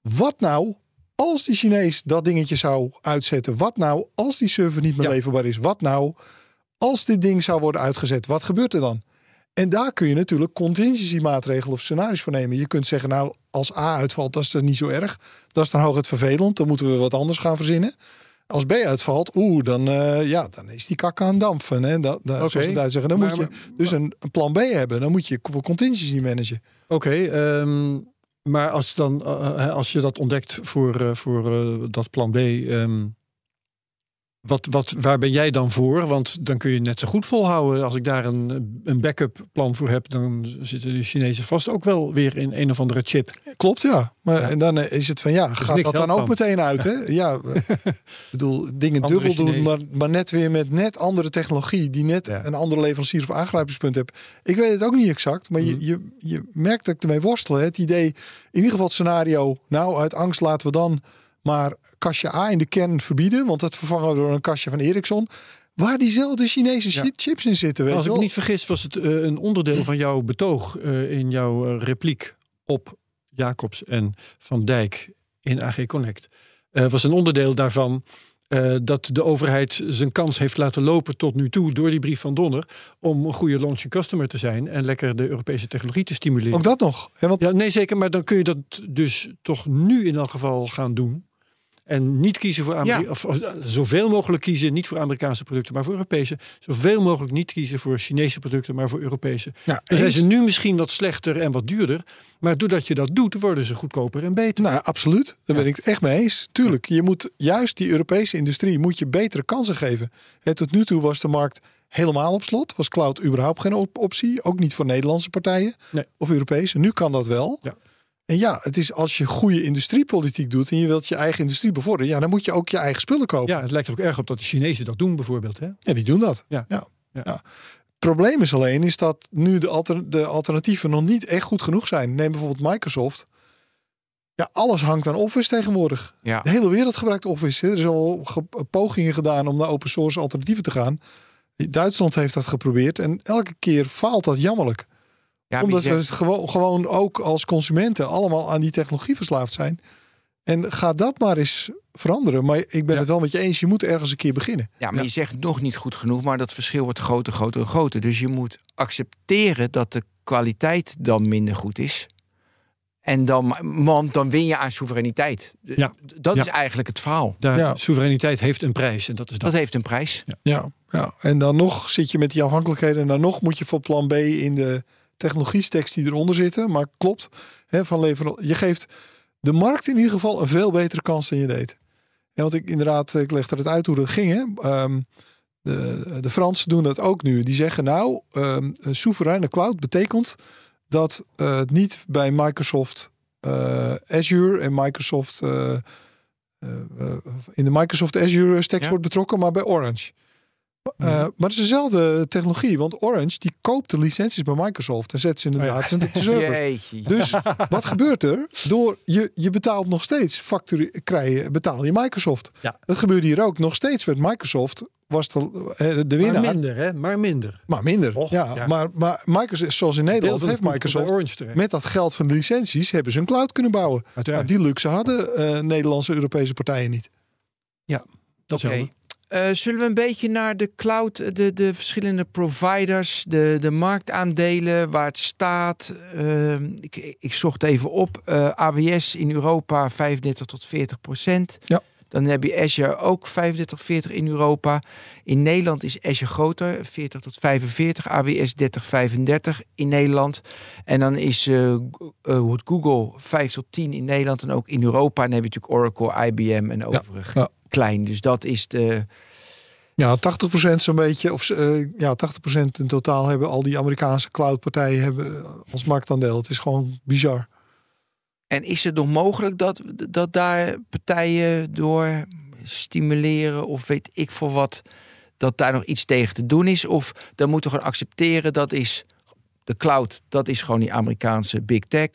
Wat nou als die Chinees dat dingetje zou uitzetten? Wat nou als die server niet meer Ja. leverbaar is? Wat nou als dit ding zou worden uitgezet? Wat gebeurt er dan? En daar kun je natuurlijk contingency maatregelen of scenario's voor nemen. Je kunt zeggen, nou, als A uitvalt, dat is er niet zo erg. Dat is dan hooguit vervelend. Dan moeten we wat anders gaan verzinnen. Als B uitvalt, oeh, dan, eh, ja, dan is die kak aan het dampfen. Hè? Dat, dat, Oké. Zoals Duits zeggen. Dan Maar- moet je dus een, een plan B hebben. Dan moet je voor contingency managen. Oké, ehm, maar als, dan, eh, als je dat ontdekt voor, eh, voor eh, dat plan B, ehm, Wat, wat, waar ben jij dan voor? Want dan kun je net zo goed volhouden. Als ik daar een, een backup plan voor heb, dan zitten de Chinezen vast ook wel weer in een of andere chip. Klopt, ja. Maar Ja. en dan eh, is het van ja, gaat dat dan ook meteen uit? Hè? Ja, (laughs) ik bedoel, dingen Andere dubbel doen, maar, maar net weer met net andere technologie, die net Ja. een andere leverancier of aangrijpingspunt hebt. Ik weet het ook niet exact, maar Mhm. je, je, je merkt dat ik ermee worstel. hè. Het idee, in ieder geval het scenario, nou uit angst laten we dan maar kastje A in de kern verbieden, want dat vervangen we door een kastje van Ericsson. Waar diezelfde Chinese Ja. chips in zitten. Weet Als ik me niet vergis, was het eh, een onderdeel van jouw betoog eh, in jouw eh, repliek op Jacobs en Van Dijk in AG Connect. Was een onderdeel daarvan dat de overheid zijn kans heeft laten lopen tot nu toe door die brief van Donner om een goede launching customer te zijn en lekker de Europese technologie te stimuleren. Ook dat nog. Hè, want Ja, nee, zeker. Maar dan kun je dat dus toch nu in elk geval gaan doen. En niet kiezen voor Ameri- Ja. of, of, zoveel mogelijk kiezen, niet voor Amerikaanse producten, maar voor Europese. Zoveel mogelijk niet kiezen voor Chinese producten, maar voor Europese. ja, Dan zijn eens. ze nu misschien wat slechter en wat duurder. Maar doordat je dat doet, worden ze goedkoper en beter. Nou, absoluut. Daar Ja. ben ik het echt mee eens. Tuurlijk, je moet juist die Europese industrie moet je betere kansen geven. Hè, tot nu toe was de markt helemaal op slot. Was cloud überhaupt geen op- optie. Ook niet voor Nederlandse partijen Nee. of Europese. Nu kan dat wel. Ja. En ja, het is als je goede industriepolitiek doet en je wilt je eigen industrie bevorderen, ja, dan moet je ook je eigen spullen kopen. Ja, het lijkt er ook erg op dat de Chinezen dat doen, bijvoorbeeld. Hè? Ja, die doen dat. Ja. Ja. Ja. Ja. Het probleem is alleen is dat nu de, alter, de alternatieven nog niet echt goed genoeg zijn. Neem bijvoorbeeld Microsoft. Ja, alles hangt aan Office tegenwoordig. Ja. De hele wereld gebruikt Office. hè. Er zijn al ge- pogingen gedaan om naar open source alternatieven te gaan. Duitsland heeft dat geprobeerd en elke keer faalt dat jammerlijk. Ja, Omdat we gewoon, gewoon ook als consumenten allemaal aan die technologie verslaafd zijn. En ga dat maar eens veranderen. Maar ik ben Ja. het wel met je eens. Je moet ergens een keer beginnen. Ja, maar Ja. je zegt nog niet goed genoeg, maar dat verschil wordt groter, groter en groter. Dus je moet accepteren dat de kwaliteit dan minder goed is. En dan, want dan win je aan soevereiniteit. Ja. Dat Ja. is eigenlijk het verhaal. Daar, Ja. Soevereiniteit heeft een prijs en dat is dat. Dat heeft een prijs. Ja, ja, en dan nog zit je met die afhankelijkheden. En dan nog moet je voor plan B in de technologiestacks die eronder zitten. Maar klopt, hè, van lever, je geeft de markt in ieder geval een veel betere kans dan je deed. En want ik inderdaad, ik legde het uit hoe dat ging. Hè. Ehm, de, de Fransen doen dat ook nu. Die zeggen nou, ehm, een soevereine cloud betekent dat eh, het niet bij Microsoft eh, Azure en Microsoft eh, in de Microsoft Azure stacks Ja. wordt betrokken, maar bij Orange. Eh, Mhm. maar het is dezelfde technologie, want Orange die koopt de licenties bij Microsoft en zet ze in de Oh ja. op de server. Jeetje. Dus (laughs) wat gebeurt er? Door je, je betaalt nog steeds factuur, krijg je, betaal je Microsoft. Ja. Dat gebeurde hier ook. Nog steeds werd Microsoft was de, de winnaar. Maar minder, hè? Maar minder. Maar minder. Och, ja, ja. Maar, maar Microsoft, zoals in Nederland, heeft Microsoft met dat geld van de licenties hebben ze een cloud kunnen bouwen. Nou, die luxe hadden eh, Nederlandse Europese partijen niet. dat is Eh, zullen we een beetje naar de cloud, de, de verschillende providers, de, de marktaandelen, waar het staat? Ehm, ik, ik zocht even op. Eh, AWS in Europa 35 tot 40 procent. Ja. Dan heb je Azure ook 35, 40 in Europa. In Nederland is Azure groter, 40 tot 45. AWS 30, 35 in Nederland. En dan is eh, Google 5 tot 10 in Nederland en ook in Europa. En dan heb je natuurlijk Oracle, IBM en overig ja. Klein. Dus dat is de... Ja, 80% zo'n beetje, of eh, ja, 80% in totaal hebben al die Amerikaanse cloudpartijen hebben eh, als marktaandeel. Het is gewoon bizar. En is het nog mogelijk dat, dat daar partijen door stimuleren of weet ik voor wat, dat daar nog iets tegen te doen is? Of dan moeten we gewoon accepteren dat is de cloud, dat is gewoon die Amerikaanse big tech.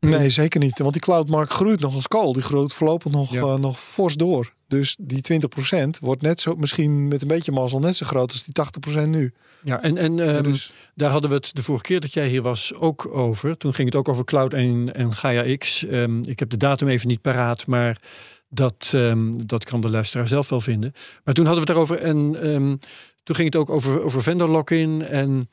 Nee, zeker niet. Want die cloudmarkt groeit nog als kool. Die groeit voorlopig nog, Ja. eh, nog fors door. Dus die 20% wordt net zo, misschien met een beetje mazzel, net zo groot als die 80% nu. Ja, en, en ehm, dus daar hadden we het de vorige keer dat jij hier was ook over. Toen ging het ook over Cloud en, en Gaia X. Ehm, ik heb de datum even niet paraat, maar dat, ehm, dat kan de luisteraar zelf wel vinden. Maar toen hadden we het daarover en toen ging het ook over, over vendor lock-in en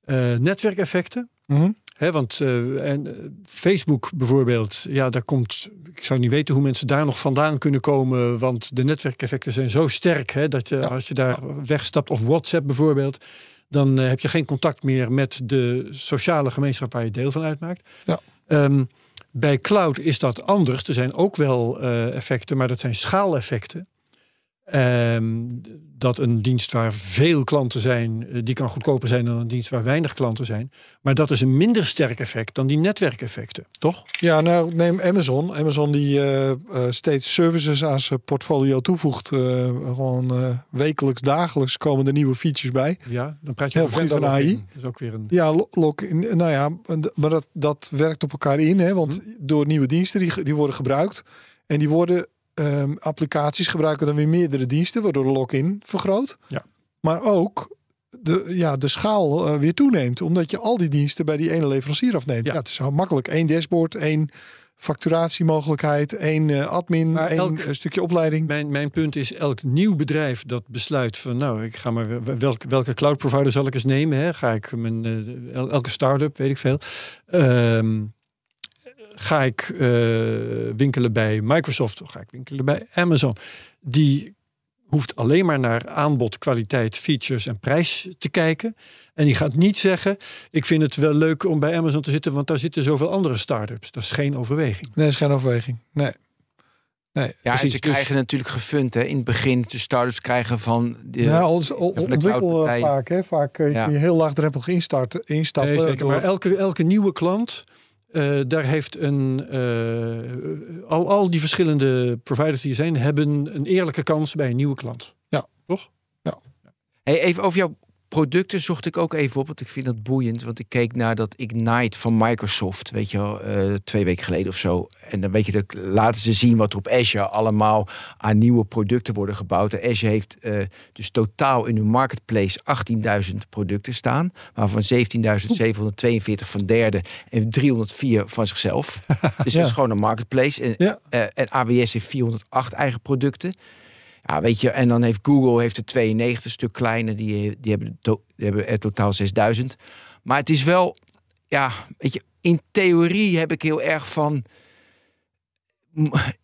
eh, netwerkeffecten. mhm. Want eh, en, eh, Facebook bijvoorbeeld, ja, daar komt. Ik zou niet weten hoe mensen daar nog vandaan kunnen komen. Want de netwerkeffecten zijn zo sterk. Hè, dat je Ja. als je daar wegstapt, of WhatsApp bijvoorbeeld, dan eh, heb je geen contact meer met de sociale gemeenschap waar je deel van uitmaakt. Ja. Ehm, bij cloud is dat anders. Er zijn ook wel effecten, maar dat zijn schaaleffecten. Ehm, dat een dienst waar veel klanten zijn, eh, die kan goedkoper zijn dan een dienst waar weinig klanten zijn. Maar dat is een minder sterk effect dan die netwerkeffecten, toch? Ja, nou neem Amazon. Amazon die eh, eh, steeds services aan zijn portfolio toevoegt. Gewoon wekelijks, dagelijks komen er nieuwe features bij. Ja, dan praat je Heel over van AI. Dat is ook weer een. Ja, lo- lock. Nou ja, maar dat, dat werkt op elkaar in. Hè, want door nieuwe diensten die, die worden gebruikt. En die worden ehm, applicaties gebruiken dan weer meerdere diensten, waardoor de lock-in vergroot. Ja. Maar ook de, ja, de schaal eh, weer toeneemt. Omdat je al die diensten bij die ene leverancier afneemt. Ja. Ja, het is heel makkelijk. Eén dashboard, één facturatiemogelijkheid, één eh, admin, Maar één elk- eh, stukje opleiding. Mijn, mijn punt is, elk nieuw bedrijf dat besluit van, nou, ik ga maar welke, welke cloud provider zal ik eens nemen? Hè? Ga ik mijn el- elke start-up, weet ik veel. Ehm, ga ik eh, winkelen bij Microsoft of ga ik winkelen bij Amazon? Die hoeft alleen maar naar aanbod, kwaliteit, features en prijs te kijken. En die gaat niet zeggen, ik vind het wel leuk om bij Amazon te zitten, want daar zitten zoveel andere start-ups. Dat is geen overweging. Nee, is geen overweging. Nee. Nee. Ja, Precies, en ze dus- krijgen natuurlijk gefund hè, in het begin. De startups krijgen van de, Ja, ons van de ontwikkelen cloudpartij. vaak. Hè? Vaak eh, Ja. kun je heel laagdrempelig instarten, instappen. Nee, zeker. door- Maar elke, elke nieuwe klant, eh, daar heeft een. eh, al, al die verschillende providers die er zijn, hebben een eerlijke kans bij een nieuwe klant. Ja. Toch? Hey, even over jouw producten zocht ik ook even op, want ik vind dat boeiend. Want ik keek naar dat Ignite van Microsoft, weet je wel, eh, twee weken geleden of zo. En dan weet je, dat laten ze zien wat er op Azure allemaal aan nieuwe producten worden gebouwd. En Azure heeft eh, dus totaal in hun marketplace 18.000 producten staan, waarvan 17.742 van derde en 304 van zichzelf. (laughs) Dus dat is gewoon een marketplace. En, Ja. eh, en AWS heeft 408 eigen producten. Ja, weet je, en dan heeft Google heeft er 92, een stuk kleiner, die, die, hebben, to- die hebben er totaal 6000. Maar het is wel, ja, weet je, in theorie heb ik heel erg van.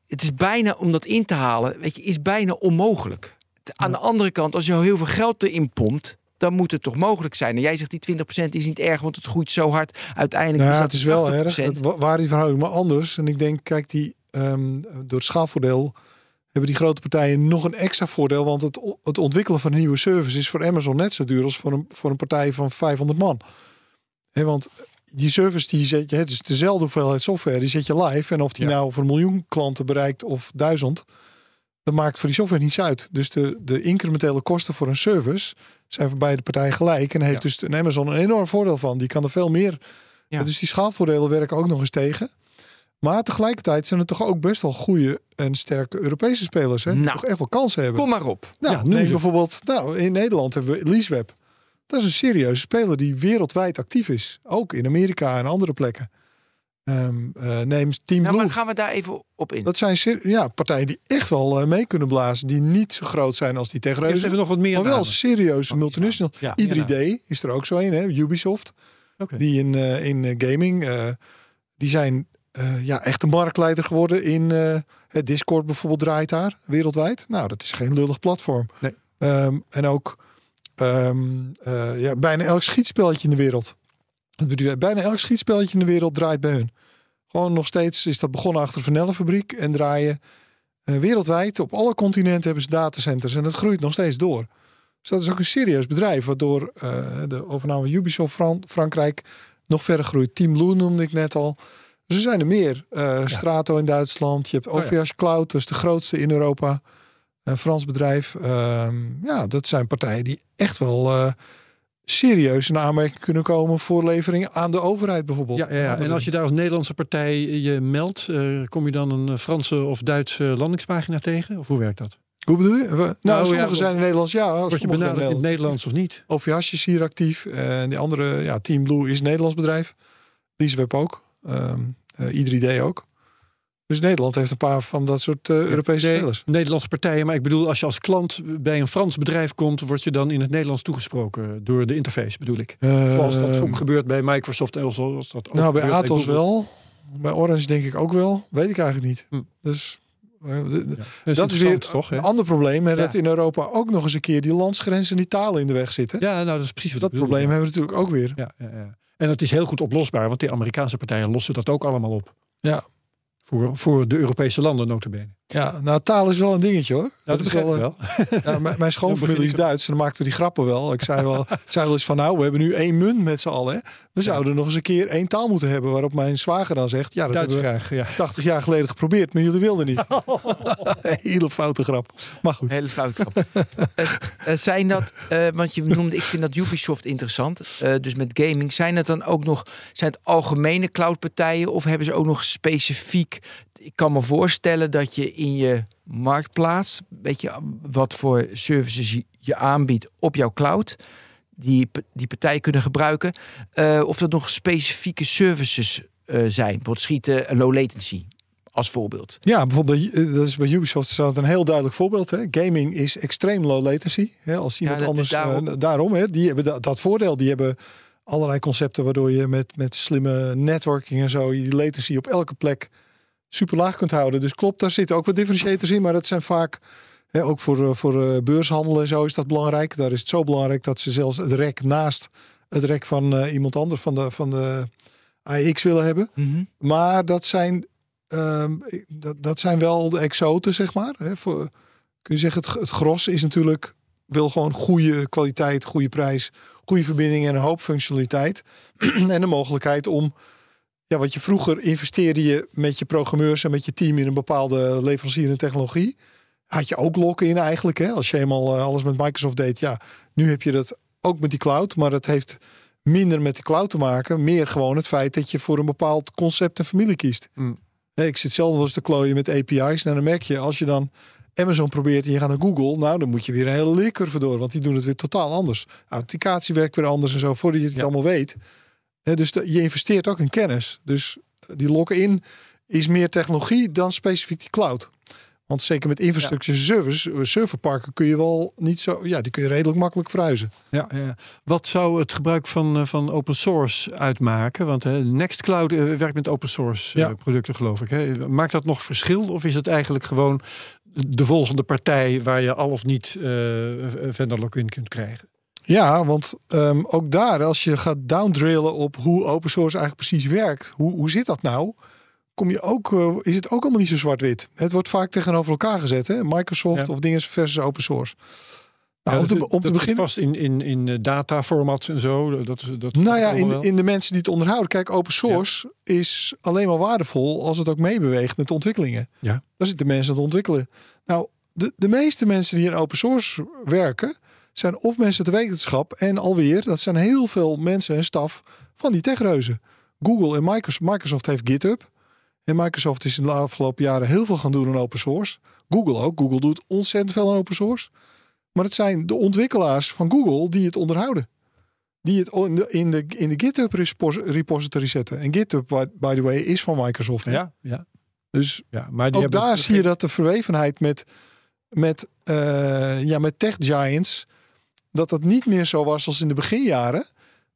Het is bijna om dat in te halen, weet je, is bijna onmogelijk. Aan de andere kant, als je al heel veel geld erin pompt, dan moet het toch mogelijk zijn. En jij zegt die 20% is niet erg, want het groeit zo hard. Uiteindelijk Ja, is dat het is wel 80%. erg. Het wa- waren die verhoudingen maar anders. En ik denk, kijk, die, ehm, door het schaalvoordeel hebben die grote partijen nog een extra voordeel. Want het, het ontwikkelen van een nieuwe service is voor Amazon net zo duur als voor een, voor een partij van 500 man. Hè, want die service die zet je, het is dezelfde hoeveelheid software, die zet je live. En of die Ja. nou voor een miljoen klanten bereikt of duizend, dat maakt voor die software niets uit. Dus de, de incrementele kosten voor een service zijn voor beide partijen gelijk. En heeft Ja. dus een Amazon een enorm voordeel van. Die kan er veel meer Ja. dus die schaalvoordelen werken ook nog eens tegen. Maar tegelijkertijd zijn er toch ook best wel goede en sterke Europese spelers. Hè, die Nou. toch echt wel kansen hebben. Kom maar op. nou, Ja, neem bijvoorbeeld, nou, in Nederland hebben we Leaseweb. Dat is een serieuze speler die wereldwijd actief is. Ook in Amerika en andere plekken. Ehm eh, neem Team Nou, Blue. maar gaan we daar even op in. Dat zijn ja, partijen die echt wel eh, mee kunnen blazen. Die niet zo groot zijn als die Eerst tegenreuzen. even nog wat meer Maar wel namen. serieuze Oh, multinational. Ja, i3D is er ook zo een, hè? Ubisoft. Oké. Die in, eh, in gaming, eh, die zijn eh, ja, echt een marktleider geworden in eh, het Discord bijvoorbeeld draait daar wereldwijd. Nou, dat is geen lullig platform. Nee. Ehm, en ook ehm, eh, ja, bijna elk schietspelletje in de wereld. Bijna elk schietspelletje in de wereld draait bij hun. Gewoon nog steeds is dat begonnen achter Vanellenfabriek en draaien wereldwijd op alle continenten hebben ze datacenters en dat groeit nog steeds door. Dus dat is ook een serieus bedrijf, waardoor de overname van Ubisoft Fran- Frankrijk nog verder groeit. Team Blue noemde ik net al. Dus er zijn er meer. Eh, Strato in Duitsland. Je hebt. OVH Cloud, dat is de grootste in Europa. Een Frans bedrijf. Ehm, ja, dat zijn partijen die echt wel eh, serieus in aanmerking kunnen komen voor leveringen aan de overheid bijvoorbeeld. Ja, ja, ja. En als je daar als Nederlandse partij je meldt, eh, kom je dan een Franse of Duitse landingspagina tegen? Of hoe werkt dat? Hoe bedoel je? We- nou, ja, sommige zijn in Nederlands, ja. Word je benaderd in het Nederlands. Of niet? OVH is hier actief. En die andere, ja, Team Blue is een Nederlands bedrijf. Leaseweb ook. Ehm eh, i3D ook. Dus Nederland heeft een paar van dat soort eh, Europese Nee, spelers. Nederlandse partijen, maar ik bedoel, als je als klant bij een Frans bedrijf komt, word je dan in het Nederlands toegesproken door de interface, bedoel ik. Zoals dat ook gebeurt bij Microsoft en zoals dat ook nou, bij Atos wel. Bij Orange denk ik ook wel. Weet ik eigenlijk niet. Hm. Dus Ja, dat is weer toch? Een ander probleem. Hè, Ja. Dat in Europa ook nog eens een keer die landsgrenzen en die talen in de weg zitten. Ja, nou, dat is precies wat dat bedoel, probleem ja. hebben we natuurlijk ook weer. Ja, ja, ja. En het is heel goed oplosbaar, want die Amerikaanse partijen lossen dat ook allemaal op. Ja. Voor, voor de Europese landen notabene. Ja, nou taal is wel een dingetje hoor. Dat, is wel. wel. (laughs) Ja, mijn, mijn schoonfamilie is Duits en dan maakten we die grappen wel. Ik zei wel, (laughs) ik zei wel eens van nou, we hebben nu één munt met z'n allen. Hè. We zouden nog eens een keer één taal moeten hebben. Waarop mijn zwager dan zegt, ja dat Duits hebben we graag, ja. 80 jaar geleden geprobeerd, maar jullie wilden niet. (laughs) Hele foute grap. Maar goed. Hele fout. grap. Eh, eh, zijn dat, eh, want je noemde, ik vind dat Ubisoft interessant. eh, dus met gaming, zijn dat dan ook nog, zijn het algemene cloudpartijen of hebben ze ook nog specifiek? Ik kan me voorstellen dat je in je marktplaats, weet je, wat voor services je, aanbiedt op jouw cloud, die, die partijen kunnen gebruiken. eh, of dat nog specifieke services eh, zijn, bijvoorbeeld schieten, en low latency, als voorbeeld. Ja, bijvoorbeeld bij- dat is bij Ubisoft is dat een heel duidelijk voorbeeld. Hè. Gaming is extreem low latency. Hè. Als iemand anders daarom. eh, daarom, hè, die hebben dat, dat voordeel. Die hebben allerlei concepten waardoor je met, met slimme networking en zo die latency op elke plek super laag kunt houden. Dus klopt, daar zitten ook wat differentiators in, maar dat zijn vaak hè, ook voor, eh, voor eh, beurshandel en zo is dat belangrijk. Daar is het zo belangrijk dat ze zelfs het rek naast het rek van eh, iemand anders van de, van de AX willen hebben. Maar dat zijn, ehm, dat, dat zijn wel de exoten, zeg maar. Hè, voor, kun je zeggen, het, het gros is natuurlijk... wil gewoon goede kwaliteit, goede prijs... goede verbinding en een hoop functionaliteit. (clears throat) en de mogelijkheid om... Ja, wat je vroeger investeerde je met je programmeurs en met je team in een bepaalde leverancier en technologie. Had je ook lokken in eigenlijk. Hè? Als je eenmaal eh, alles met Microsoft deed. Ja, nu heb je dat ook met die cloud. Maar het heeft minder met de cloud te maken. Meer gewoon het feit dat je voor een bepaald concept en familie kiest. Mm. Nee, ik zit zelf wel eens te klooien met API's. Nou, dan merk je, als je dan Amazon probeert en je gaat naar Google, nou, dan moet je weer een hele leercurve door, want die doen het weer totaal anders. Authenticatie werkt weer anders en zo, voordat je het Ja. allemaal weet. Dus de- je investeert ook in kennis. Dus die lock-in is meer technologie dan specifiek die cloud. Want zeker met infrastructure service, eh, serverparken kun je wel niet zo, ja, die kun je redelijk makkelijk verhuizen. Ja, ja. Wat zou het gebruik van, eh, van open source uitmaken? Want hè, Nextcloud eh, werkt met open source Ja. producten, geloof ik. Hè. Maakt dat nog verschil? Of is het eigenlijk gewoon de volgende partij waar je al of niet eh vendor lock-in kunt krijgen? Ja, want ehm, ook daar, als je gaat downdrillen op hoe open source eigenlijk precies werkt, hoe, hoe zit dat nou? Kom je ook, eh, is het ook allemaal niet zo zwart-wit. Het wordt vaak tegenover elkaar gezet, hè? Microsoft Ja. of dingen versus open source. Ja, Nou, om te, om beginnen. vast in, in, in eh, dataformats en zo. Dat, dat, Nou ja, in, in de mensen die het onderhouden. Kijk, open source is alleen maar waardevol als het ook meebeweegt met de ontwikkelingen. Ja. Daar zitten mensen aan het ontwikkelen. Nou, de, de meeste mensen die in open source werken, zijn of mensen de wetenschap en alweer, dat zijn heel veel mensen en staf van die techreuzen. Google en Microsoft, Microsoft heeft GitHub. En Microsoft is in de afgelopen jaren heel veel gaan doen aan open source. Google ook. Google doet ontzettend veel aan open source. Maar het zijn de ontwikkelaars van Google die het onderhouden. Die het in de, in de, in de GitHub repos- repository zetten. En GitHub, by, the way, is van Microsoft. hè? ja, ja, Dus ja, maar die ook daar zie je dat de verwevenheid met, met, eh, ja, met tech giants, dat dat niet meer zo was als in de beginjaren.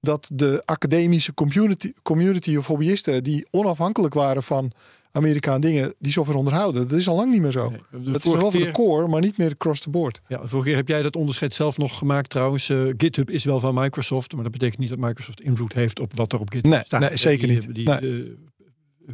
Dat de academische community, community of hobbyisten die onafhankelijk waren van Amerikaan dingen, die software onderhouden. Dat is al lang niet meer zo. Nee, de dat is wel voor de core, maar niet meer across the board. Ja, vorige keer heb jij dat onderscheid zelf nog gemaakt trouwens. Eh, GitHub is wel van Microsoft, maar dat betekent niet dat Microsoft invloed heeft op wat er op GitHub Nee, staat. nee, zeker Die- niet. die- Nee. eh,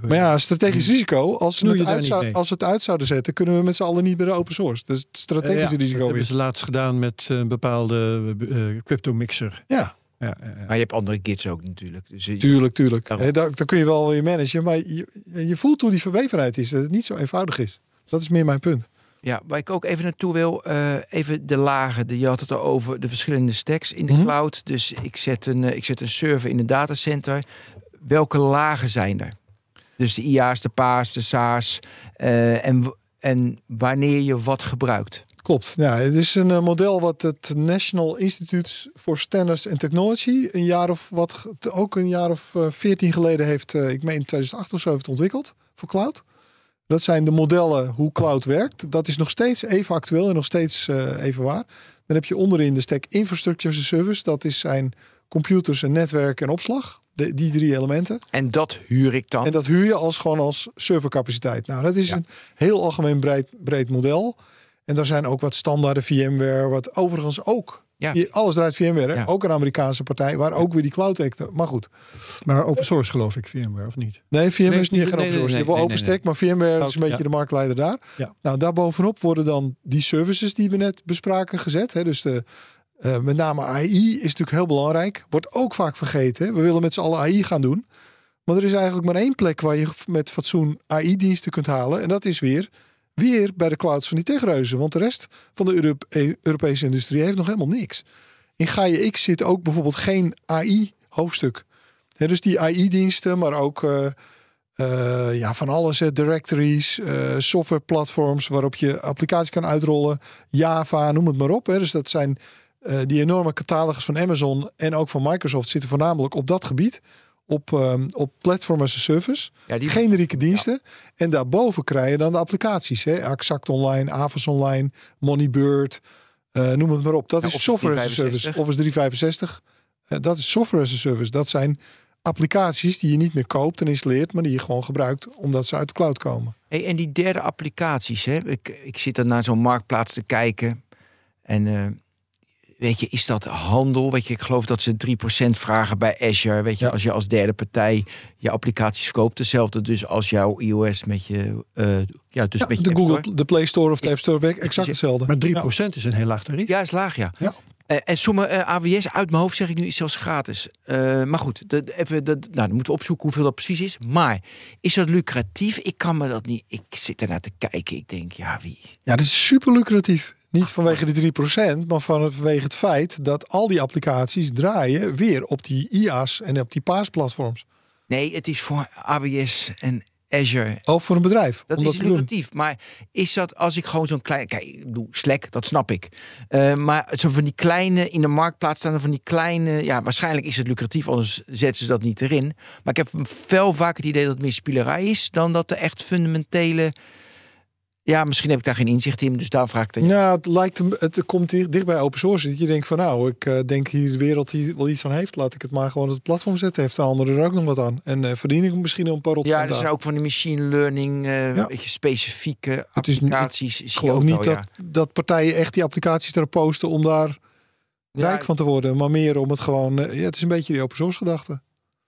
Maar ja, strategisch risico, als ze, het uit, niet zou- mee? als we het uit zouden zetten, kunnen we met z'n allen niet bij de open source. Dat is het eh, strategische ja, dat risico hebben ze laatst gedaan met eh, een bepaalde eh, crypto mixer. Ja, Ja, ja, ja. Maar je hebt andere gits ook natuurlijk. Dus je- tuurlijk, tuurlijk. Daarom. Hè, daar, daar kun je wel weer managen, maar je, je voelt hoe die verwevenheid is. Dat het niet zo eenvoudig is. Dat is meer mijn punt. Ja, waar ik ook even naartoe wil, eh, even de lagen. De, je had het al over de verschillende stacks in de Mhm. cloud. Dus ik zet, een, eh, ik zet een server in een datacenter. Welke lagen zijn er? Dus de IA's, de PA's, de SA's. eh, en, en wanneer je wat gebruikt. Klopt. Ja, het is een eh, model wat het National Institute for Standards and Technology een jaar of wat, ook een jaar of eh, veertien geleden heeft, ik meen in 2008 of zo, heeft ontwikkeld voor cloud. Dat zijn de modellen hoe cloud werkt. Dat is nog steeds even actueel en nog steeds even waar. Dan heb je onderin de stack Infrastructure as a Service. Dat is zijn computers en netwerk en opslag. De, die drie elementen. En dat huur ik dan. En dat huur je als gewoon als servercapaciteit. Nou, dat is Ja. een heel algemeen breed, breed model. En daar zijn ook wat standaarden VMware, wat overigens ook Ja. Alles draait VMware. Ja. Ook een Amerikaanse partij, waar ook weer die cloud acten. Maar goed. Maar open source geloof ik, VMware, of niet? Nee, VMware Nee, is niet nee, geen open source. nee, je hebt wel nee, nee, OpenStack, maar VMware is een beetje ja. de marktleider daar. Ja. Nou, daarbovenop worden dan die services die we net bespraken gezet. Hè? Dus de, eh, met name AI is natuurlijk heel belangrijk. Wordt ook vaak vergeten. We willen met z'n allen AI gaan doen. Maar er is eigenlijk maar één plek waar je met fatsoen AI-diensten kunt halen. En dat is weer, weer bij de clouds van die techreuzen. Want de rest van de eh, Europese industrie heeft nog helemaal niks. In Gaia X zit ook bijvoorbeeld geen AI-hoofdstuk. Dus die AI-diensten, maar ook eh, eh, ja, van alles. Hè, directories, eh software platforms waarop je applicaties kan uitrollen. Java, noem het maar op. Hè. Dus dat zijn eh, die enorme catalogus van Amazon en ook van Microsoft zitten voornamelijk op dat gebied. Op, ehm, op platform as a service. Ja, die, Generieke diensten. En daarboven krijg je dan de applicaties. Hè? Exact Online, Avas Online, Moneybird. eh, noem het maar op. Dat Ja, is software as a 365. service. Office 365. Eh, dat is software as a service. Dat zijn applicaties die je niet meer koopt en installeert, maar die je gewoon gebruikt omdat ze uit de cloud komen. Hey, en die derde applicaties, hè? Ik, ik zit dan naar zo'n marktplaats te kijken. En weet je, is dat handel? Weet je, ik geloof dat ze 3% vragen bij Azure. Weet je, Ja. als je als derde partij je applicaties verkoopt. Hetzelfde dus als jouw iOS met je, eh, ja, dus Ja, met je de App Google, Store. de Play Store of de App Store werkt ik exact hetzelfde. Maar 3% Ja. is een heel laag tarief. Ja, is laag, ja. Ja. Eh, en sommige eh, AWS uit mijn hoofd zeg ik nu is zelfs gratis. Eh, maar goed, de, de- even, de, nou, dan moeten we opzoeken hoeveel dat precies is. Maar is dat lucratief? Ik kan me dat niet. Ik zit ernaar te kijken. Ik denk, ja, wie? Ja, dat is super lucratief. Niet vanwege die 3%, maar vanwege het feit dat al die applicaties draaien weer op die IaaS en op die PaaS-platforms. Nee, het is voor AWS en Azure. Ook voor een bedrijf. Dat is lucratief. Maar is dat als ik gewoon zo'n klein. Kijk, ik bedoel, Slack, dat snap ik. Eh, maar zo van die kleine in de marktplaats staan van die kleine. Ja, waarschijnlijk is het lucratief, anders zetten ze dat niet erin. Maar ik heb veel vaker het idee dat het meer spielerij is dan dat er echt fundamentele. Ja, misschien heb ik daar geen inzicht in, dus daar vraag ik dan. Ja, het lijkt hem, het komt dicht, dicht bij open source. Dat je denkt van nou, ik eh, denk hier de wereld die wel iets aan heeft, laat ik het maar gewoon op het platform zetten. Heeft de andere er ook nog wat aan. En eh, verdien ik misschien een paar rot Ja, er zijn ook van die machine learning, eh Ja. specifieke Het is niet- applicaties. Ik zie je geloof ook niet dat, ja. dat partijen echt die applicaties erop posten om daar Ja, rijk van te worden. Maar meer om het gewoon, ja, het is een beetje die open source gedachte.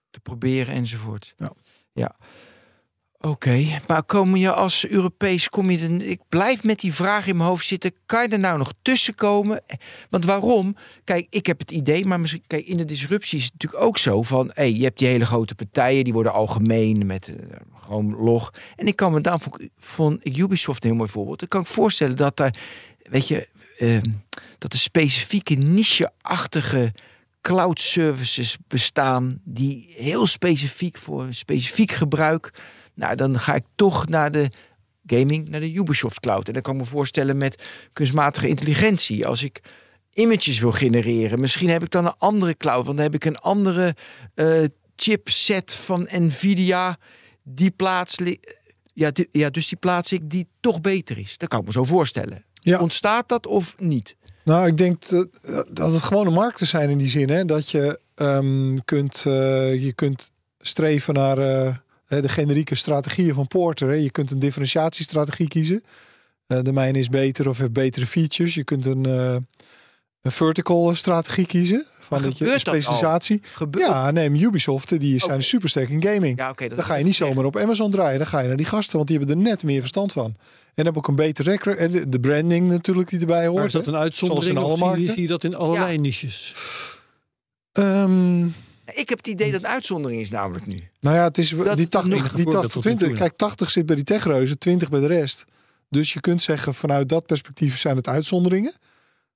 te proberen enzovoort. Ja. ja. Oké, maar kom je als Europees, kom je ik blijf met die vraag in mijn hoofd zitten. Kan je er nou nog tussen komen? Want waarom? Kijk, ik heb het idee, maar misschien, kijk, in de disruptie is het natuurlijk ook zo van, hey, je hebt die hele grote partijen, die worden algemeen met eh, gewoon log. En ik kan me vond, vond ik Ubisoft een heel mooi voorbeeld. Ik kan ik voorstellen dat daar, weet je, eh, dat er specifieke niche-achtige cloud services bestaan die heel specifiek voor een specifiek gebruik. Nou, dan ga ik toch naar de gaming, naar de Ubisoft Cloud. En dan kan ik me voorstellen met kunstmatige intelligentie. Als ik images wil genereren, misschien heb ik dan een andere cloud, want dan heb ik een andere eh, chipset van Nvidia die plaats. Ja, ja, dus die plaats ik die toch beter is. Dat kan ik me zo voorstellen. Ja. Ontstaat dat of niet? Nou, ik denk dat, dat het gewone markten zijn in die zin. Hè? Dat je ehm, kunt, eh, je kunt streven naar eh, de generieke strategieën van Porter. Hè? Je kunt een differentiatiestrategie kiezen. Eh, de mijne is beter of heeft betere features. Je kunt een, eh, een vertical strategie kiezen. Van dat je een gebeurt dat al? specialisatie. Gebeurt Ja, neem Ubisoft. Die zijn super sterk in gaming. Ja, dat Dan ga je niet echt- zomaar op Amazon draaien. Dan ga je naar die gasten, want die hebben er net meer verstand van. En hebben ook een beter record. En de, de branding natuurlijk die erbij hoort. Maar is dat een uitzondering Zoals in of alle zie, je- markten. zie je dat in allerlei niches? Ehm, Ik heb het idee dat het een uitzondering is namelijk nu. nou ja, het is Dat die 80, enige die voorbeeld 80 tot nu 20. toe, ja. Kijk, 80 zit bij die techreuzen, 20 bij de rest. Dus je kunt zeggen, vanuit dat perspectief zijn het uitzonderingen.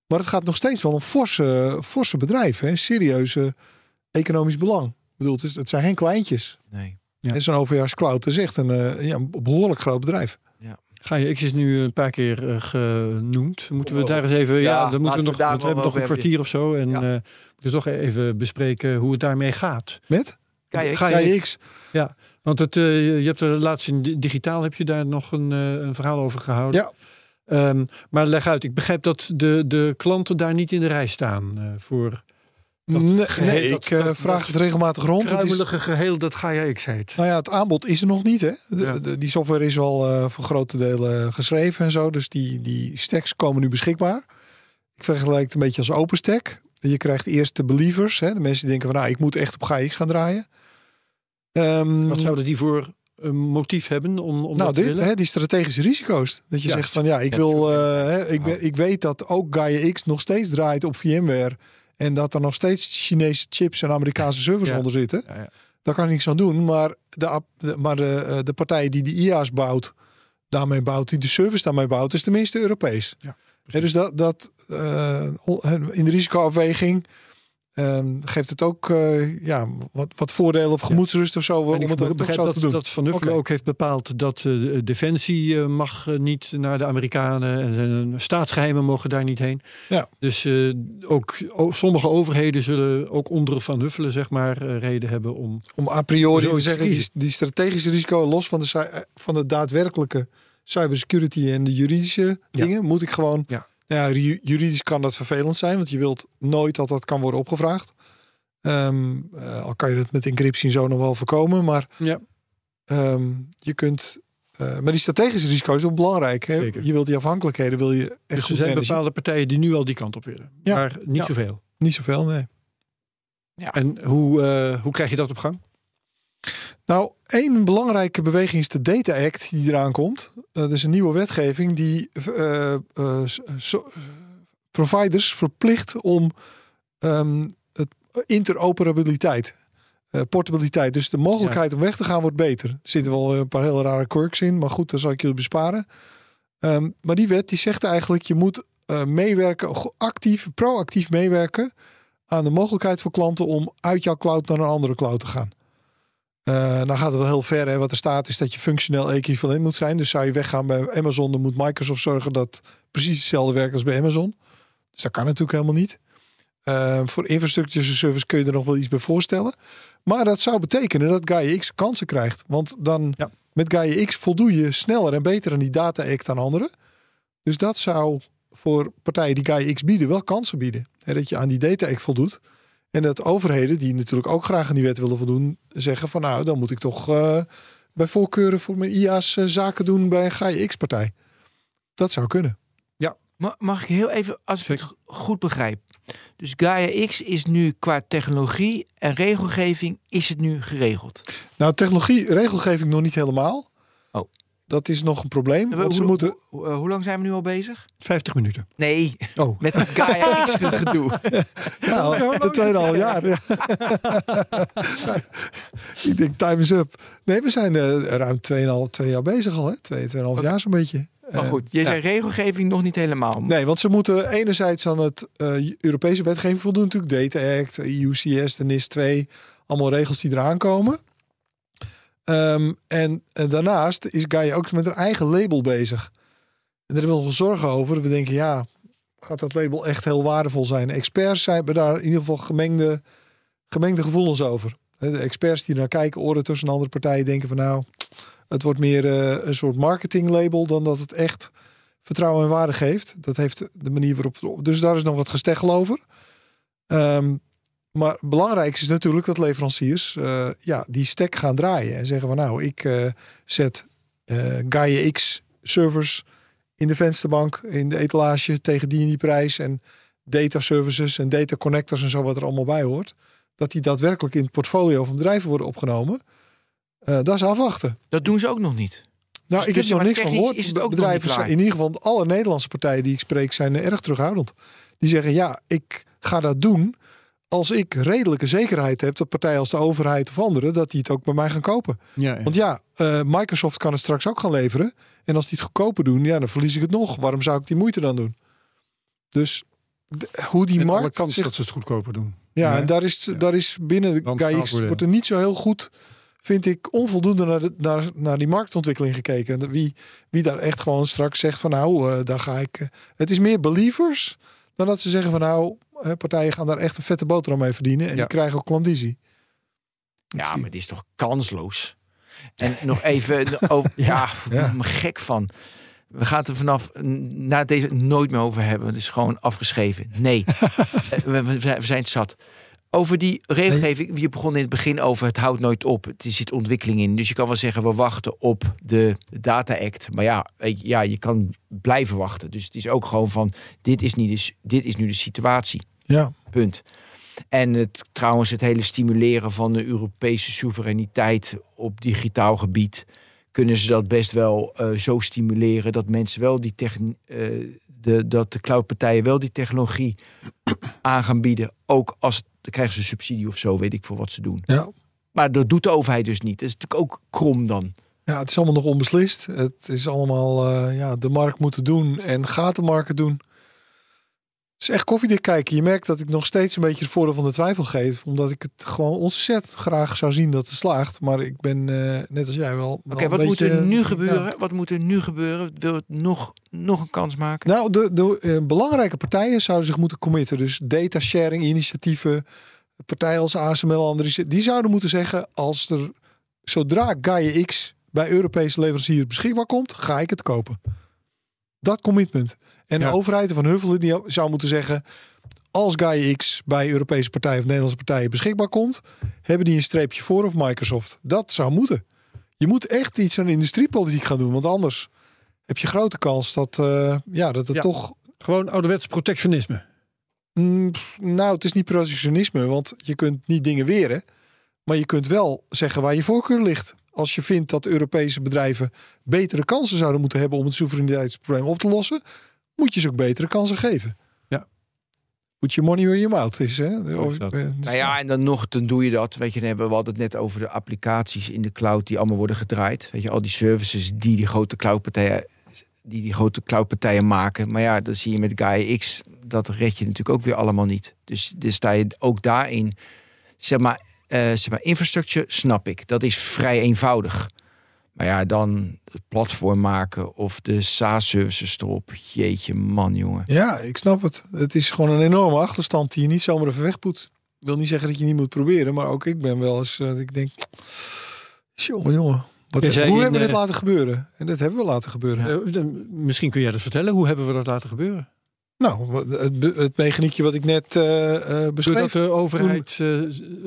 Maar het gaat nog steeds wel om forse, forse bedrijven. Hè? Serieuze economisch belang. Ik bedoel, het, is, het zijn geen kleintjes. Nee. Ja. En Zo'n OVH Cloud is echt een, eh, ja, een behoorlijk groot bedrijf. Gaia X is nu een paar keer eh, genoemd. Moeten we Oh. daar eens even... Ja, Ja, dan moeten we we nog... Want we wel hebben nog een kwartier of zo. En Ja. eh we toch even bespreken hoe het daarmee gaat. Met? Ga je- KX. Want het, eh, je hebt er laatst in di- digitaal heb je daar nog een, eh, een verhaal over gehouden. Ja. Ehm, maar leg uit, ik begrijp dat de, de klanten daar niet in de rij staan eh, voor Dat Nee, geheel- nee, dat- ik eh, dat- vraag dat het regelmatig rond. Het is, kruimelige geheel dat Gaia X heet. nou ja, het aanbod is er nog niet. Hè? De- Ja. de- die software is wel eh, voor grote delen geschreven en zo. Dus die, die stacks komen nu beschikbaar. Ik ik vergelijk het een beetje als OpenStack. Je krijgt eerst de believers, hè, de mensen die denken van nou, ik moet echt op GAIX gaan draaien. Ehm, Wat zouden die voor een motief hebben om, om nou, dat te dit, willen? hè, die strategische risico's. Dat je zegt van ja, ik wil, eh, hè, ik, ben, ik weet dat ook Gaia X nog steeds draait op VMware. En dat er nog steeds Chinese chips en Amerikaanse servers Ja. onder zitten. Ja, ja. Daar kan ik niks aan doen. Maar de, maar de, eh, de partij die de IA's bouwt, daarmee bouwt, die de service daarmee bouwt, is tenminste Europees. Ja, Dus dat, dat eh, in de risicoafweging ehm, geeft het ook eh, ja, wat, wat voordelen of gemoedsrust of zo. En om ik het begrijp zo dat, te doen. dat Van Nuffelen Oké. ook heeft bepaald dat de Defensie mag niet naar de Amerikanen en eh, staatsgeheimen mogen daar niet heen. Ja. Dus ook sommige overheden zullen ook onder Van Huffelen zeg maar reden hebben om. Om a priori te zeggen, die, die strategische risico, los van de, van de daadwerkelijke cybersecurity en de juridische Ja. dingen, moet ik gewoon. Ja. Nou ja, ju- juridisch kan dat vervelend zijn, want je wilt nooit dat dat kan worden opgevraagd. Ehm, eh, al kan je dat met encryptie en zo nog wel voorkomen, maar Ja. ehm, je kunt. eh, maar die strategische risico's is ook belangrijk. Hè? Zeker. Je wilt die afhankelijkheden, wil je echt Dus er goed zijn managen. bepaalde partijen die nu al die kant op willen, Ja. maar niet Ja. zoveel. Niet zoveel, nee. En hoe, eh, hoe krijg je dat op gang? Nou, één belangrijke beweging is de Data Act die eraan komt. Dat is een nieuwe wetgeving die eh, eh, so- providers verplicht om ehm, het interoperabiliteit, eh, portabiliteit. Dus de mogelijkheid om weg te gaan wordt beter. Er zitten wel een paar hele rare quirks in, maar goed, dat zal ik jullie besparen. Ehm, maar die wet die zegt eigenlijk, je moet meewerken, actief, proactief meewerken aan de mogelijkheid voor klanten om uit jouw cloud naar een andere cloud te gaan. Eh nou gaat het wel heel ver. Hè? Wat er staat is dat je functioneel equivalent moet zijn. Dus zou je weggaan bij Amazon, dan moet Microsoft zorgen dat precies hetzelfde werkt als bij Amazon. Dus dat kan natuurlijk helemaal niet. Eh, voor infrastructure service kun je er nog wel iets bij voorstellen. Maar dat zou betekenen dat Gaia X kansen krijgt. Want dan Ja. met Gaia X voldoe je sneller en beter aan die data act dan anderen. Dus dat zou voor partijen die Gaia X bieden wel kansen bieden. Hè, dat je aan die data act voldoet. En dat overheden, die natuurlijk ook graag aan die wet willen voldoen, zeggen van nou, dan moet ik toch eh, bij voorkeuren voor mijn IA's eh, zaken doen bij een Gaia X-partij. Dat zou kunnen. Ma- Mag ik heel even, als ik het go- goed begrijp. Dus Gaia X is nu qua technologie en regelgeving is het nu geregeld. Nou, technologie, regelgeving nog niet helemaal. Dat is nog een probleem. Want ze hoe- moeten, hoe- eh, hoe lang zijn we nu al bezig? 50 minuten. Nee, Oh. (laughs) met het Gaia X gedoe. ja, de tweede half jaar. Ja. (laughs) ik denk, time is up. Nee, we zijn eh, ruim 2,5 twee jaar bezig al. Hè? Twee, 2,5 jaar zo'n beetje. Maar Eh, goed, je zei regelgeving nog niet helemaal. Nee, want ze moeten enerzijds aan het eh, Europese wetgeving voldoen. Natuurlijk Data Act, EUCS, de NIS 2. Allemaal regels die eraan komen. Ehm, en, en daarnaast is Gaia ook met haar eigen label bezig. En daar hebben we nog zorgen over. We denken, ja, gaat dat label echt heel waardevol zijn? Experts zijn, daar in ieder geval gemengde, gemengde gevoelens over. De experts die naar kijken, oren tussen andere partijen, denken van nou, het wordt meer eh, een soort marketinglabel dan dat het echt vertrouwen en waarde geeft. Dat heeft de manier waarop. Dus daar is nog wat gesteggel over. Ehm, maar belangrijk is natuurlijk dat leveranciers eh, ja, die stack gaan draaien en zeggen van nou, ik eh, zet eh Gaia X servers in de vensterbank, in de etalage tegen die en die prijs en data services en data connectors en zo wat er allemaal bij hoort. Dat die daadwerkelijk in het portfolio van bedrijven worden opgenomen. Eh dat is afwachten. Dat doen ze ook nog niet. Nou, Dus- ik heb nog niks van gehoord. Bedrijven zijn, in ieder geval alle Nederlandse partijen die ik spreek zijn erg terughoudend. Die zeggen ja, ik ga dat doen als ik redelijke zekerheid heb dat partijen als de overheid of anderen dat die het ook bij mij gaan kopen. Ja, ja. Want ja, eh, Microsoft kan het straks ook gaan leveren. En als die het goedkoper doen, ja, dan verlies ik het nog. Waarom zou ik die moeite dan doen? Dus de- hoe die En alle markt kans zich dat ze het goedkoper doen. ja, Ja. en daar is, daar is binnen de. KX wordt er niet zo heel goed, vind ik, onvoldoende naar, de, naar, naar die marktontwikkeling gekeken. En Wie, wie daar echt gewoon straks zegt van nou, eh, daar ga ik. eh, het is meer believers dan dat ze zeggen van nou, partijen gaan daar echt een vette boterham mee verdienen. En Ja. die krijgen ook klandizie. Ja, maar het is toch kansloos. En nog even (laughs) over. Ja, ik Ja. me gek van. We gaan het er vanaf na deze nooit meer over hebben. Het is gewoon afgeschreven. Nee, (laughs) Eh, we, we zijn, zat. Over die regelgeving, je begon in het begin over het houdt nooit op. Het zit ontwikkeling in. Dus je kan wel zeggen, we wachten op de Data Act. Maar ja, ja, je kan blijven wachten. Dus het is ook gewoon van, dit is, niet dus, dit is nu de situatie. Ja. Punt. En het, trouwens het hele stimuleren van de Europese soevereiniteit op digitaal gebied... kunnen ze dat best wel eh, zo stimuleren dat mensen wel die techn eh, de, dat de cloudpartijen wel die technologie (coughs) aan gaan bieden. Ook als dan krijgen ze subsidie of zo, weet ik voor wat ze doen. Ja. Maar dat doet de overheid dus niet. Dat is natuurlijk ook krom dan. ja, het is allemaal nog onbeslist. Het is allemaal, eh, ja, de markt moet het doen en gaat de markt het doen. Het is echt koffiedik kijken. Je merkt dat ik nog steeds een beetje het voordeel van de twijfel geef. Omdat ik het gewoon ontzettend graag zou zien dat het slaagt. Maar ik ben, eh, net als jij wel... Oké, wat moet er nu ja. gebeuren? Wat moet er nu gebeuren? Wil het nog, nog een kans maken? Nou, de, de eh, belangrijke partijen zouden zich moeten committen. Dus data sharing initiatieven, partijen als ASML, andere, die zouden moeten zeggen als er zodra Gaia X bij Europese leveranciers beschikbaar komt, ga ik het kopen. Dat commitment. En de overheid van Huffelen die zou moeten zeggen, als Gaia X bij Europese partijen of Nederlandse partijen beschikbaar komt, hebben die een streepje voor of Microsoft. Dat zou moeten. Je moet echt iets aan industriepolitiek gaan doen, want anders heb je grote kans dat, eh, ja, dat het Ja. toch Gewoon ouderwets protectionisme. Mm, nou, het is niet protectionisme, want je kunt niet dingen weren. Maar je kunt wel zeggen waar je voorkeur ligt. Als je vindt dat Europese bedrijven betere kansen zouden moeten hebben om het soevereiniteitsprobleem op te lossen, moet je ze ook betere kansen geven. Ja. Put your money where your mouth is. Hè? Of, is dat. eh, Nou ja, en dan nog, dan doe je dat. Weet je, dan hebben we hadden het net over de applicaties in de cloud die allemaal worden gedraaid. Weet je, al die services die die grote cloudpartijen, die die grote cloudpartijen maken. Maar ja, dan zie je met Gaia X, dat red je natuurlijk ook weer allemaal niet. Dus, dus sta je ook daarin, zeg maar, eh, zeg maar, infrastructure snap ik. Dat is vrij eenvoudig. Maar ja, dan het platform maken of de SaaS-services erop. Jeetje, man, jongen. Ja, ik snap het. Het is gewoon een enorme achterstand die je niet zomaar even wegpoetst. Ik wil niet zeggen dat je niet moet proberen, maar ook ik ben wel eens, eh, ik denk, jongen, jongen. Wat, hoe in, hebben we dit eh, laten gebeuren? En dat hebben we laten gebeuren. Eh, misschien kun jij dat vertellen. Hoe hebben we dat laten gebeuren? Nou, het, het mechaniekje wat ik net eh beschreef. Doordat de overheid eh,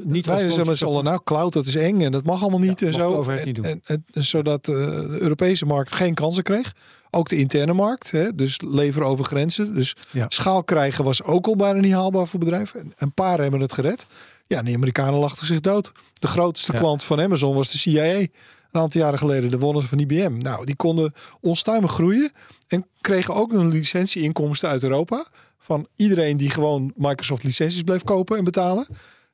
niet Wij z'n allen, nou, cloud, dat is eng en dat mag allemaal niet Ja, en zo. overheid niet doen. En, en, en zodat eh, de Europese markt geen kansen kreeg. Ook de interne markt, hè, dus leveren over grenzen. Dus Ja. schaal krijgen was ook al bijna niet haalbaar voor bedrijven. En Een paar hebben het gered. Ja, en de Amerikanen lachten zich dood. De grootste Ja. klant van Amazon was de CIA. Een aantal jaren geleden, de wonnen van IBM. Nou, die konden onstuimig groeien. En kregen ook een licentieinkomsten uit Europa. Van iedereen die gewoon Microsoft licenties bleef kopen en betalen.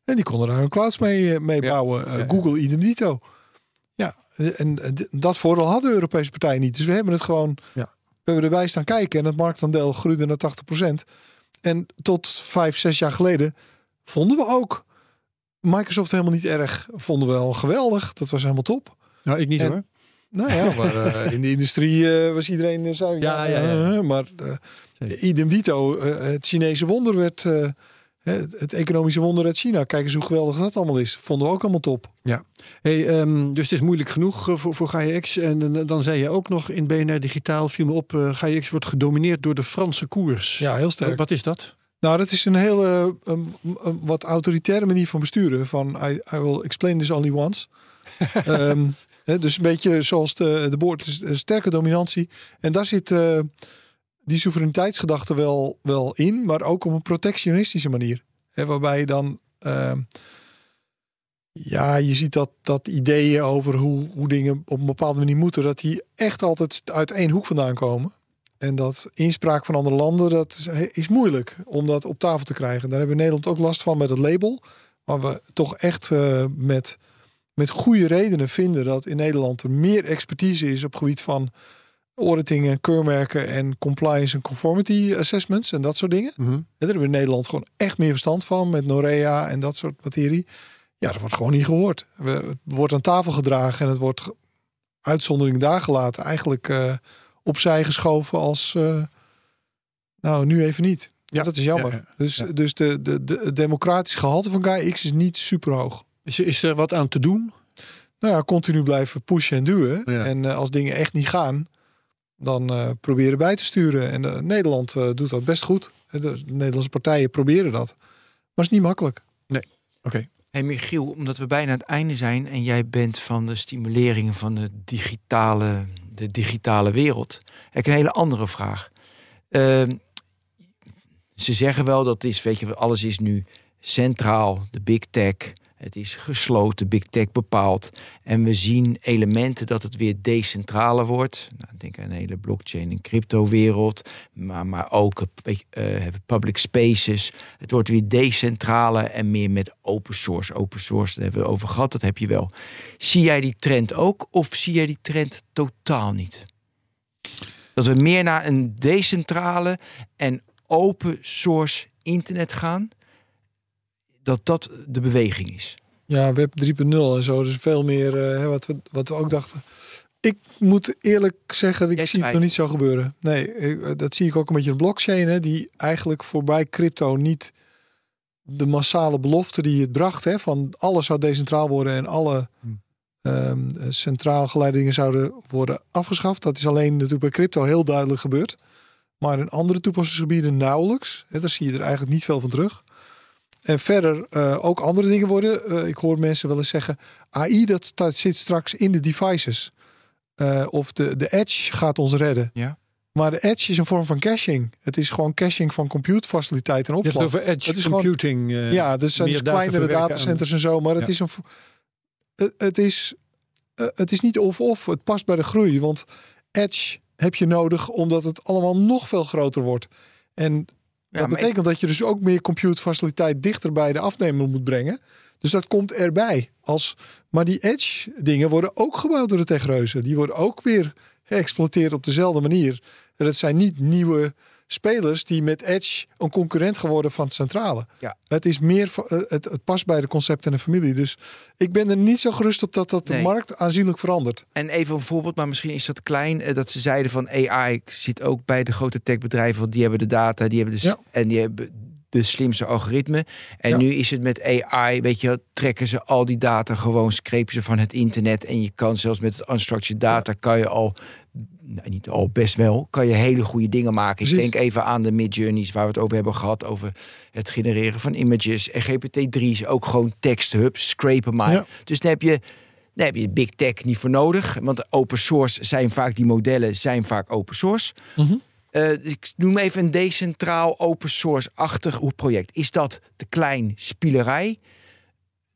En die konden daar hun clouds mee, eh, mee bouwen. Eh, Ja, ja. Google idem dito. Ja, en dat voordeel hadden de Europese partijen niet. Dus we hebben het gewoon... Ja. We hebben erbij staan kijken en het marktaandeel groeide naar 80%. En tot vijf, zes jaar geleden vonden we ook Microsoft helemaal niet erg. Vonden we wel geweldig. Dat was helemaal top. Nou, ik niet En- hoor. Nou ja, (laughs) maar eh, in de industrie eh, was iedereen... eh, zei, Ja, ja, ja. maar idem dito, het Chinese wonder werd... het, het economische wonder uit China. Kijk eens hoe geweldig dat allemaal is. Vonden we ook allemaal top. Hey, ehm, dus het is moeilijk genoeg voor, voor GaiaX. En dan zei je ook nog in BNR Digitaal, viel me op, eh GaiaX wordt gedomineerd door de Franse koers. Ja, heel sterk. Wat is dat? Nou, dat is een hele wat autoritaire manier van besturen. Van I, I will explain this only once. (laughs) Ehm, dus een beetje zoals de, de boord, sterke dominantie. En daar zit eh, die soevereiniteitsgedachte wel, wel in, maar ook op een protectionistische manier. Waarbij je dan. ehm, ja, je ziet dat, dat ideeën over hoe, hoe dingen op een bepaalde manier moeten, dat die echt altijd uit één hoek vandaan komen. En dat inspraak van andere landen, dat is, is moeilijk om dat op tafel te krijgen. Daar hebben we in Nederland ook last van met het label. Maar we toch echt eh, met, met goede redenen vinden dat in Nederland er meer expertise is op het gebied van auditing en keurmerken en compliance en conformity assessments en dat soort dingen. Mhm. En daar hebben we in Nederland gewoon echt meer verstand van met Norea en dat soort materie. Ja, dat wordt gewoon niet gehoord. We, het wordt aan tafel gedragen en het wordt uitzondering daar gelaten. Eigenlijk eh, opzij geschoven als, eh, nou nu even niet. Ja, dat is jammer. ja, ja, dus dus de, de, de, het democratisch gehalte van Guy X is niet super hoog. Is, is er wat aan te doen? Nou ja, continu blijven pushen en duwen. Ja. En eh, als dingen echt niet gaan, dan eh, proberen bij te sturen. En eh, Nederland eh, doet dat best goed. De Nederlandse partijen proberen dat. Maar het is niet makkelijk. Oké. Hey Michiel, omdat we bijna aan het einde zijn en jij bent van de stimulering van de digitale, de digitale wereld, heb ik een hele andere vraag. Ehm, ze zeggen wel dat is, weet je, alles is nu centraal, de big tech. Het is gesloten, big tech bepaald. En we zien elementen dat het weer decentraler wordt. Nou, denk aan een hele blockchain en crypto wereld. Maar, maar ook uh, public spaces. Het wordt weer decentraler en meer met open source. Open source, daar hebben we over gehad, dat heb je wel. Zie jij die trend ook of zie jij die trend totaal niet? Dat we meer naar een decentrale en open source internet gaan dat dat de beweging is. Ja, Web 3.0 en zo. Dus veel meer uh, wat, we, wat we ook dachten. Ik moet eerlijk zeggen, ik zie het nog niet zo gebeuren. Nee, eh, dat zie ik ook een beetje in de blockchain. Hè, die eigenlijk voorbij crypto niet de massale belofte die het bracht. Hè, van alles zou decentraal worden en alle um, centraal geleide dingen zouden worden afgeschaft. Dat is alleen natuurlijk bij crypto heel duidelijk gebeurd. Maar in andere toepassingsgebieden nauwelijks. Hè, daar zie je er eigenlijk niet veel van terug. En verder uh, ook andere dingen worden. Uh, ik hoor mensen wel eens zeggen: AI dat, dat zit straks in de devices. Uh, of de, de edge gaat ons redden. Ja. Maar de edge is een vorm van caching. Het is gewoon caching van computefaciliteit en opslag. Je hebt over edge het is computing. Gewoon, ja, dus zijn dus kleinere datacenters en zo. Maar het is een. Het, het is. het is niet of-of. Het past bij de groei. Want edge heb je nodig omdat het allemaal nog veel groter wordt. En dat betekent dat je dus ook meer computefaciliteit dichter bij de afnemer moet brengen. Dus dat komt erbij. Als, maar die edge dingen worden ook gebouwd door de techreuzen. Die worden ook weer geëxploiteerd op dezelfde manier. En dat zijn niet nieuwe spelers die met Edge een concurrent geworden van het centrale. Ja. Het is meer, eh, het, het past bij de concept en de familie. Dus ik ben er niet zo gerust op dat dat de markt aanzienlijk verandert. En even een voorbeeld, maar misschien is dat klein. Eh, dat ze zeiden van AI zit ook bij de grote techbedrijven, want die hebben de data, die hebben de ja. en die hebben de slimste algoritme. En nu is het met AI, weet je, trekken ze al die data gewoon, screpen ze van het internet. En je kan zelfs met het unstructured data, kan je al nou, niet al best wel, kan je hele goede dingen maken. Ik denk even aan de mid-journeys waar we het over hebben gehad, over het genereren van images. En GPT-3 is ook gewoon tekst, hub, scrapen maar. Dus dan heb je daar heb je Big Tech niet voor nodig. Want open source zijn vaak, die modellen zijn vaak open source. Mhm. Uh, ik noem even een decentraal open source-achtig project. Is dat te klein spielerij?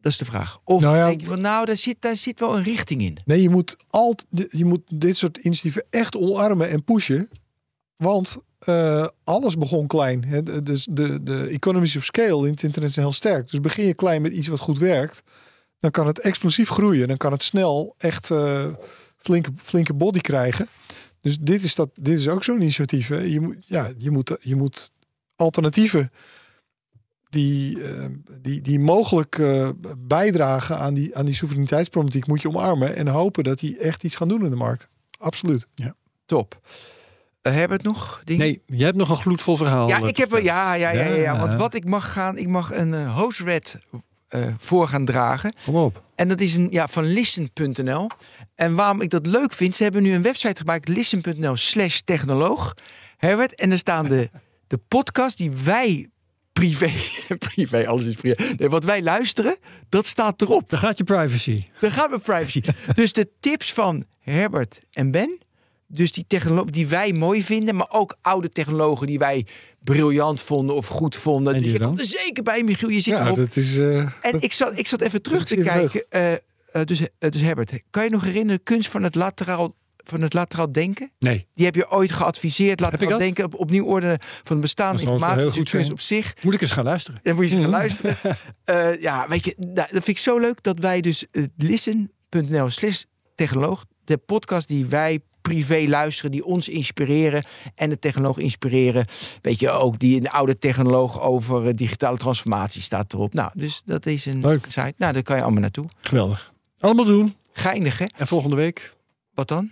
Dat is de vraag. Of nou denk je van, nou, daar zit, daar zit wel een richting in. Nee, je moet, altijd, je moet dit soort initiatieven echt omarmen en pushen. Want uh, alles begon klein. Hè? Dus de, de economies of scale in het internet zijn heel sterk. Dus begin je klein met iets wat goed werkt. Dan kan het explosief groeien. Dan kan het snel echt uh, flinke, flinke body krijgen. Dus dit is, dat, dit is ook zo'n initiatief. Hè? Je, moet, ja, je, moet, je moet alternatieven die, uh, die, die mogelijk uh, bijdragen aan die, aan die soevereiniteitsproblematiek moet je omarmen en hopen dat die echt iets gaan doen in de markt. Absoluut. Ja. Top. Uh, hebben het nog? Dingen? Nee, jij hebt nog een gloedvol verhaal. Ja, ik heb ja, ja, ja, ja, ja, Want wat ik mag gaan, ik mag een uh, hoofdred voor gaan dragen. Kom op. En dat is een ja, van listen.nl. En waarom ik dat leuk vind, ze hebben nu een website gemaakt, listen.nl slash technoloog. Herbert, en er staan de, de podcast die wij privé, (laughs) privé, alles is privé. Nee, wat wij luisteren, dat staat erop. Dan gaat je privacy. Dan gaat mijn privacy. dus de tips van Herbert en Ben, dus die technologie die wij mooi vinden, maar ook oude technologen die wij briljant vonden of goed vonden. En dus je komt er zeker bij, Michiel. Je zit ja, erop. Dat is, uh, en ik, zat, ik zat even terug te kijken. Uh, uh, dus, dus Herbert, kan je nog herinneren, kunst van het lateraal van het lateraal denken? Nee. Die heb je ooit geadviseerd. Lateraal denken op opnieuw orde van bestaande informatie. Op zich. Moet ik eens gaan luisteren? Dan moet je eens gaan luisteren. uh, (laughs) ja, weet je, nou, dat vind ik zo leuk dat wij dus uh, listen.nl slash technoloog, de podcast die wij privé luisteren, die ons inspireren en de technoloog inspireren. Weet je ook, die een oude technoloog over uh, digitale transformatie staat erop. Nou, dus dat is een Leuk. site. Nou, daar kan je allemaal naartoe. Geweldig. Allemaal doen. Geinig, hè? En volgende week? Wat dan?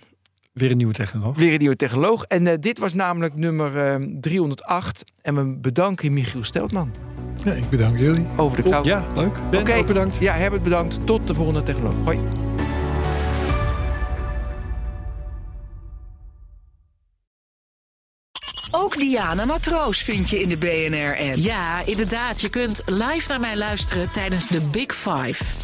Weer een nieuwe technoloog. Weer een nieuwe technoloog. En uh, dit was namelijk nummer uh, 308. En we bedanken Michiel Steltman. Ja, ik bedank jullie. Over de cloud. Ja, leuk. Ben okay. ook bedankt. Ja, Herbert bedankt. Tot de volgende technoloog. Hoi. Ook Diana Matroos vind je in de BNR-app. Ja, inderdaad. Je kunt live naar mij luisteren tijdens de Big Five.